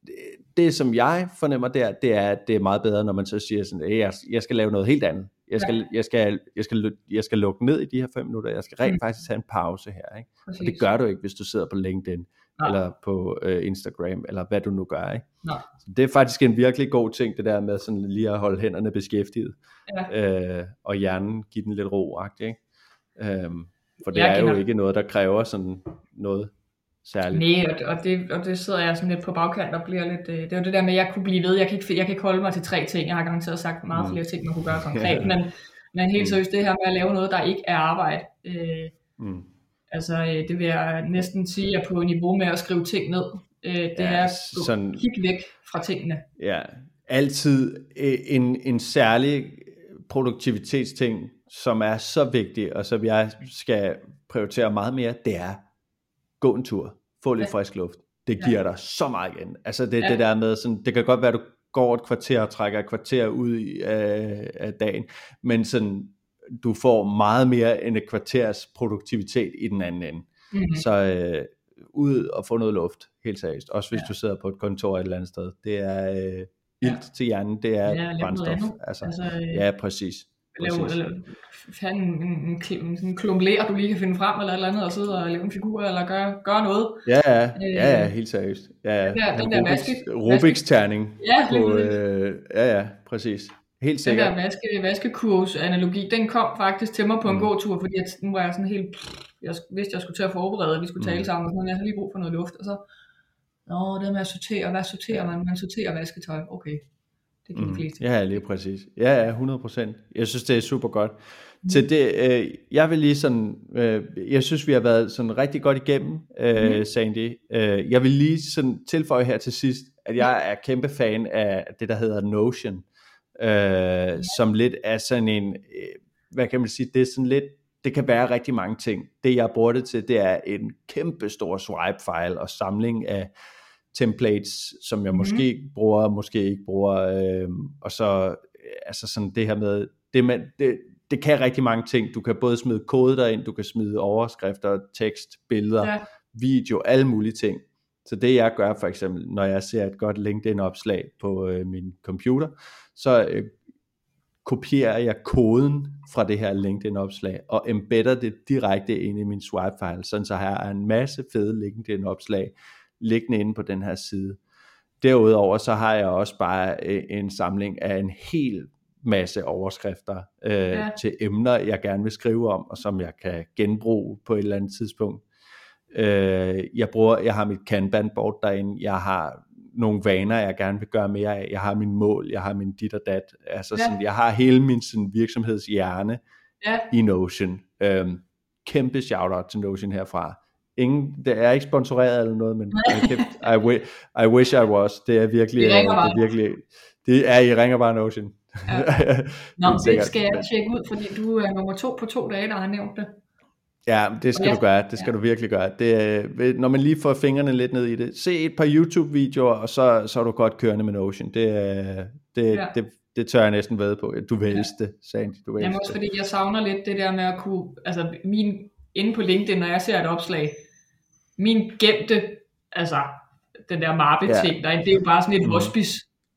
det, det som jeg fornemmer der, det er, at det er meget bedre, når man så siger sådan, jeg, jeg skal lave noget helt andet. Jeg skal, ja. jeg, skal, jeg, skal, jeg skal lukke ned i de her 5 minutter, jeg skal rent mm. faktisk tage en pause her. Ikke? Og det gør du ikke, hvis du sidder på LinkedIn. Nej. eller på øh, Instagram, eller hvad du nu gør. Ikke? Nej. Så det er faktisk en virkelig god ting, det der med sådan lige at holde hænderne beskæftiget, ja. øh, og hjernen give den lidt ro ikke? Øhm, for det jeg er jo ikke noget, der kræver sådan noget særligt. Nej, og, og, det, og det sidder jeg sådan lidt på bagkant og bliver lidt, øh, det er jo det der med, at jeg kunne blive ved, jeg kan ikke, jeg kan ikke holde mig til tre ting, jeg har garanteret sagt meget mm. flere ting, man kunne gøre konkret, ja. men, men helt mm. seriøst det her med at lave noget, der ikke er arbejde, øh, mm Altså, øh, det vil jeg næsten sige, er på niveau med at skrive ting ned. Øh, det ja, er sådan, kig væk fra tingene. Ja, altid øh, en, en særlig produktivitetsting, som er så vigtig, og som jeg skal prioritere meget mere, det er gå en tur, få lidt ja. frisk luft. Det giver ja. dig så meget igen. Altså det, ja. det der med, sådan, det kan godt være, at du går et kvarter og trækker et kvarter ud af, af dagen, men sådan du får meget mere end et kvarters produktivitet i den anden ende. Mm-hmm. Så øh, ud og få noget luft, helt seriøst. Også hvis ja. du sidder på et kontor et eller andet sted. Det er øh, ilt ja. til hjernen, det er ja, brændstof. Altså, altså, øh, ja, præcis. Lave, lave, en, en, en, en, en klumpler, du lige kan finde frem, eller et eller andet, og sidde og lave en figur, eller gøre, gøre noget. Ja, ja, øh, ja, ja helt seriøst. Ja, ja. Den der, den der Rubiks, Rubiks terning. Ja, på, øh, ja, ja, præcis. Helt Den sikkert. der vaske, vaskekurs-analogi, den kom faktisk til mig på en Mm. mm. gåtur, fordi jeg, nu var jeg sådan helt, jeg vidste, jeg skulle til at forberede, at vi skulle tale Mm. sammen, og sådan, jeg havde lige brug for noget luft, og så, Nå, det med at sortere, hvad sorterer man? Man sorterer vasketøj, okay. Det kan de fleste. Ja, lige præcis. Ja, ja, 100 procent. Jeg synes, det er super godt. Til det, øh, jeg vil lige sådan, øh, jeg synes, vi har været sådan rigtig godt igennem, øh, Sandy. Øh, jeg vil lige sådan tilføje her til sidst, at jeg er kæmpe fan af det, der hedder Notion, øh, som lidt er sådan en, øh, hvad kan man sige, det er sådan lidt, det kan være rigtig mange ting. Det, jeg bruger det til, det er en kæmpe stor swipe-file og samling af templates, som jeg Mhm. måske bruger, måske ikke bruger, øh, og så altså sådan det her med, det, man, det, det kan rigtig mange ting. Du kan både smide kode derind, du kan smide overskrifter, tekst, billeder, Ja. video, alle mulige ting. Så det jeg gør for eksempel, når jeg ser et godt LinkedIn-opslag på øh, min computer, så øh, kopierer jeg koden fra det her LinkedIn-opslag og embedder det direkte ind i min swipe-file, sådan så har jeg en masse fede LinkedIn-opslag liggende inde på den her side. Derudover så har jeg også bare øh, en samling af en hel masse overskrifter øh. Ja. til emner, jeg gerne vil skrive om, og som jeg kan genbruge på et eller andet tidspunkt. Øh, jeg bruger, jeg har mit Kanban-board derinde, jeg har nogle vaner, jeg gerne vil gøre mere af, jeg har min mål, jeg har min dit og dat, altså Ja. sådan, jeg har hele min sådan, virksomhedshjerne Ja, i Notion. Øhm, kæmpe shout-out til Notion herfra. Ingen, det er ikke sponsoreret eller noget, men I, wi- I wish I was. Det er virkelig, I øh, det er virkelig, det er, I ringer bare Notion. Ja. Nå, Helt det skal jeg tjekke ud, fordi du er nummer to på to dage, der har nævnt det. Ja, det skal du gøre. Det skal Ja. du virkelig gøre. Det, er- når man lige får fingrene lidt ned i det. Se et par YouTube-videoer, og så, så er du godt kørende med Notion. Det, er- det, Ja. det, det tør jeg næsten ved på. Du vil Ja. elske det, Sandy. Du vil Jamen også fordi jeg savner lidt det der med at kunne, altså min, inde på LinkedIn, når jeg ser et opslag, min gemte, altså den der mappe-ting, ja. det er jo bare sådan et Mhm. hospice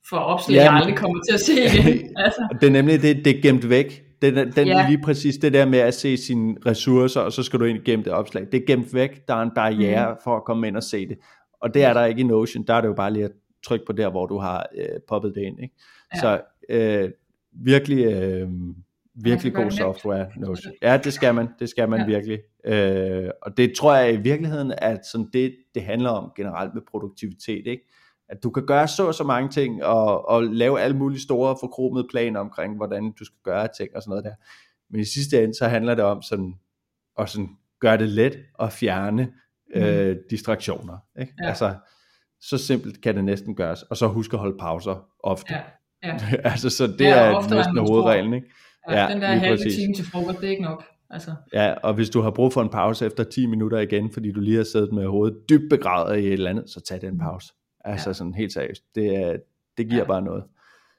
for opslag, Ja, jeg men- aldrig kommer til at se igen. altså, Det er nemlig det, det er gemt væk. Den, den Ja. lige præcis det der med at se sine ressourcer, og så skal du ind gemme det opslag. Det er gemt væk. Der er en barriere mm. for at komme ind og se det. Og det er der ikke i Notion. Der er det jo bare lige at trykke på der, hvor du har øh, poppet det ind. Ikke? Ja. Så øh, virkelig, øh, virkelig god software. Notion. Ja, det skal man. Det skal man. Ja. virkelig. Øh, og det tror jeg i virkeligheden, at sådan det, det handler om generelt med produktivitet. Ikke? At du kan gøre så og så mange ting, og, og lave alle mulige store forkromede planer omkring, hvordan du skal gøre ting og sådan noget der. Men i sidste ende, så handler det om sådan, at sådan gøre det let at fjerne øh, distraktioner. Ikke? Ja. Altså, så simpelt kan det næsten gøres. Og så husk at holde pauser ofte. ja, ja. altså, så det Ja, er næsten tror. hovedreglen. Ikke? ja, Ja, den der halve præcis. time til frokost, det er ikke nok. Altså, Ja, og hvis du har brug for en pause efter 10 minutter igen, fordi du lige har siddet med hovedet dybt begravet i et eller andet, så tag den pause. Altså Ja. sådan helt seriøst. Det, er, det giver Ja. bare noget.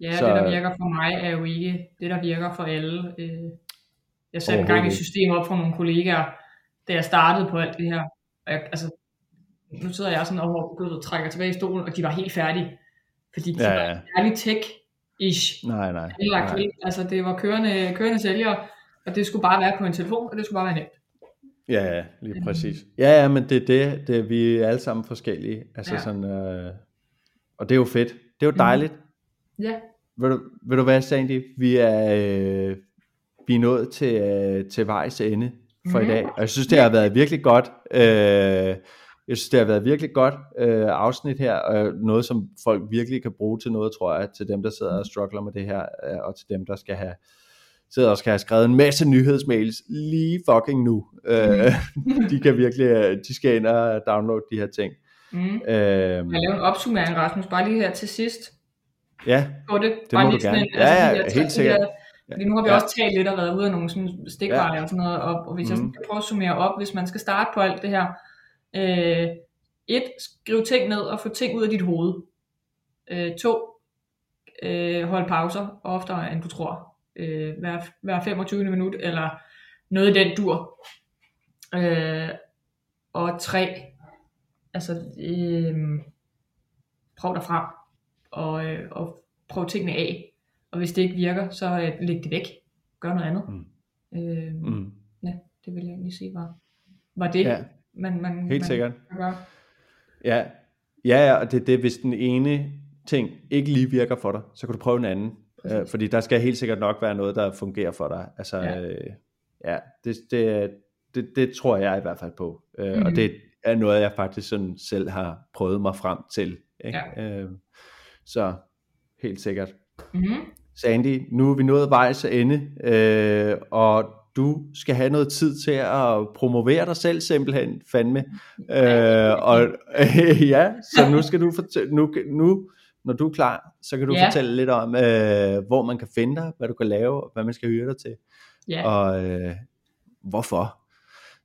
ja, Så- det der virker for mig er jo ikke det, der virker for alle. Øh, jeg satte en gang et system op for nogle kollegaer, da jeg startede på alt det her. Og jeg, altså, nu sidder jeg sådan og trækker tilbage i stolen, og de var helt færdige. Fordi de Ja, var særlig tech-ish. Nej, nej. nej. Altså det var kørende, kørende sælgere, og det skulle bare være på en telefon, og det skulle bare være nemt. Ja, ja, lige præcis. Ja, ja, men det er det, det. Vi er alle sammen forskellige. Altså Ja. sådan, øh, og det er jo fedt. Det er jo dejligt. Ja, Ved, du, ved du hvad, Sandy? Vi er, øh, vi er nået til, øh, til vejs ende for Mhm. i dag. Og jeg synes, det har været virkelig godt. Øh, jeg synes, det har været virkelig godt øh, afsnit her, og noget, som folk virkelig kan bruge til noget, tror jeg, til dem, der sidder og struggler med det her, øh, og til dem, der skal have sidder og skal have skrevet en masse nyhedsmails lige fucking nu. Øh, de kan virkelig, øh, de skal ind og downloade de her ting. mm. Øh, jeg laver en opsummering, Rasmus, bare lige her til sidst ja, på det. Det bare må lige du sådan gerne. En, altså, Ja, ja, de helt de sikkert. Fordi nu har vi Ja. også talt lidt og været ude af nogle sådan stikveje Ja. og sådan noget, og, og hvis jeg Mhm. sådan skal prøve at summere op, hvis man skal starte på alt det her. Øh, et, skriv ting ned og få ting ud af dit hoved. Øh, to, øh, hold pauser oftere end du tror. Øh, hver, hver 25. minut, eller noget i den dur. Øh, og tre, altså øh, prøv dig frem, og, øh, og prøv tingene af. Og hvis det ikke virker, så øh, læg det væk. Gør noget andet. Mm. Øh, mm, Ja, det vil jeg egentlig sige var, var det, ja, man, man, helt man sikkert. kan gøre. Ja, ja, ja, og det er det, hvis den ene ting ikke lige virker for dig, så kan du prøve en anden. Øh, fordi der skal helt sikkert nok være noget, der fungerer for dig. Altså, ja, øh, ja det, det, det, det tror jeg i hvert fald på. Øh, mm-hmm. Og mhm. det er noget, jeg faktisk sådan selv har prøvet mig frem til. Ikke? Ja. Øh, så helt sikkert. Mm-hmm. Sandy, nu er vi nået vejs ende, øh, og du skal have noget tid til at promovere dig selv simpelthen, fandme. Øh, og øh, ja, så nu skal du fortælle, nu, nu, når du er klar, så kan du ja. fortælle lidt om, øh, hvor man kan finde dig, hvad du kan lave, hvad man skal hyre dig til, ja. og øh, hvorfor.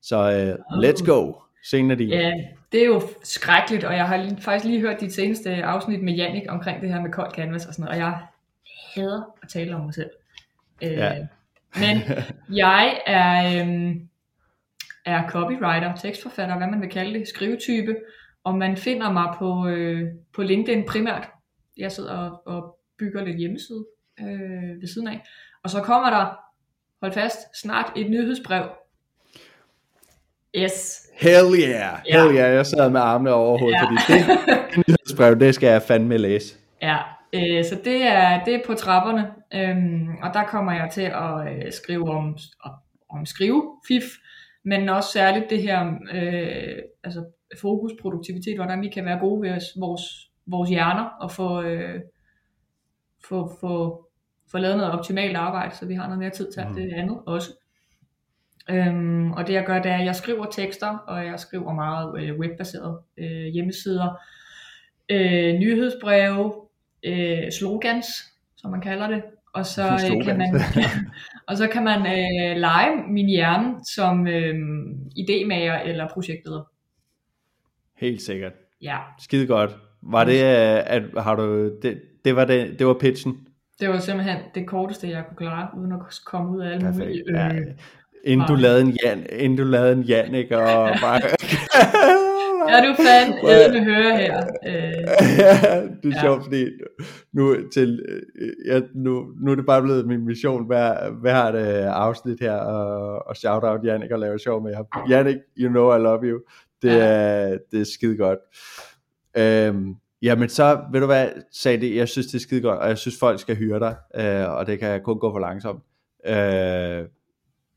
Så øh, let's go, senere din. Ja, det er jo skrækkeligt, og jeg har faktisk lige hørt dit seneste afsnit med Jannik omkring det her med kold canvas og sådan noget, og jeg hader at tale om mig selv. Øh, ja. Men jeg er, øhm, er copywriter, tekstforfatter, hvad man vil kalde det, skrivetype, og man finder mig på, øh, på LinkedIn primært. Jeg sidder og, og bygger lidt hjemmeside øh, ved siden af. Og så kommer der, hold fast, snart et nyhedsbrev. Yes. Hell yeah, hell yeah, jeg sad med armene over hovedet, ja. fordi det nyhedsbrev, det skal jeg fandme læse. Ja, Øh, så det er, det er på trapperne, øhm, og der kommer jeg til at øh, skrive om, om skrivefif, men også særligt det her øh, altså fokus, produktivitet, hvordan vi kan være gode ved vores, vores hjerner og få, øh, få, få, få lavet noget optimalt arbejde, så vi har noget mere tid til mm. det andet også. Øhm, og det jeg gør, det er, at jeg skriver tekster, og jeg skriver meget øh, webbaserede øh, hjemmesider, øh, nyhedsbreve, øh, slogans, som man kalder det, og så øh, kan man og så kan man øh, lege min hjerne som øh, idémager eller projektleder. Helt sikkert. Ja. Skide godt. Var det, øh, at har du, det, det var det, det var pitchen? Det var simpelthen det korteste, jeg kunne klare, uden at komme ud af alle mulige... Øh, ja. Inden du lavede en Jan, inden du lavede en Jannik og bare Ja, du fandt med høre her. Øh, ja, det er ja. sjovt, fordi nu, til, øh, ja, nu, nu er det bare blevet min mission hver, hver det afsnit her, og, og shout out Jannik og lave sjov med jer. Jannik, you know I love you. Det, ja. er, det er skide godt. Øhm, jamen så, ved du hvad, sagde det, jeg synes det er skide godt, og jeg synes folk skal hyre dig, øh, og det kan kun gå for langsomt. Øh,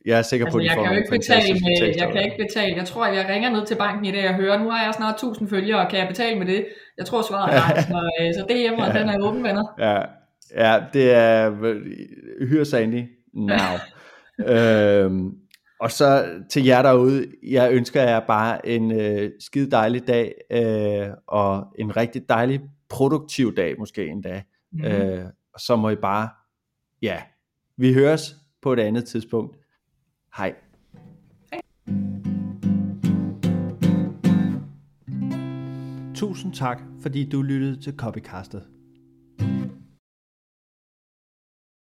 jeg er sikker altså, på, at de jeg får kan ikke betale med, Jeg kan ikke betale. Jeg tror, jeg ringer ned til banken i dag og hører, nu har jeg snart 1000 følgere, kan jeg betale med det? Jeg tror, svaret er nej. Så, øh, så det er hjemme, og den er åben, venner. Ja, ja det er hyre Sandy now. øhm, og så til jer derude, jeg ønsker jer bare en øh, skide dejlig dag, øh, og en rigtig dejlig produktiv dag måske endda. Mm. Øh, og så må I bare, ja, vi høres på et andet tidspunkt. Hej. Hej. Tusind tak, fordi du lyttede til Copycastet.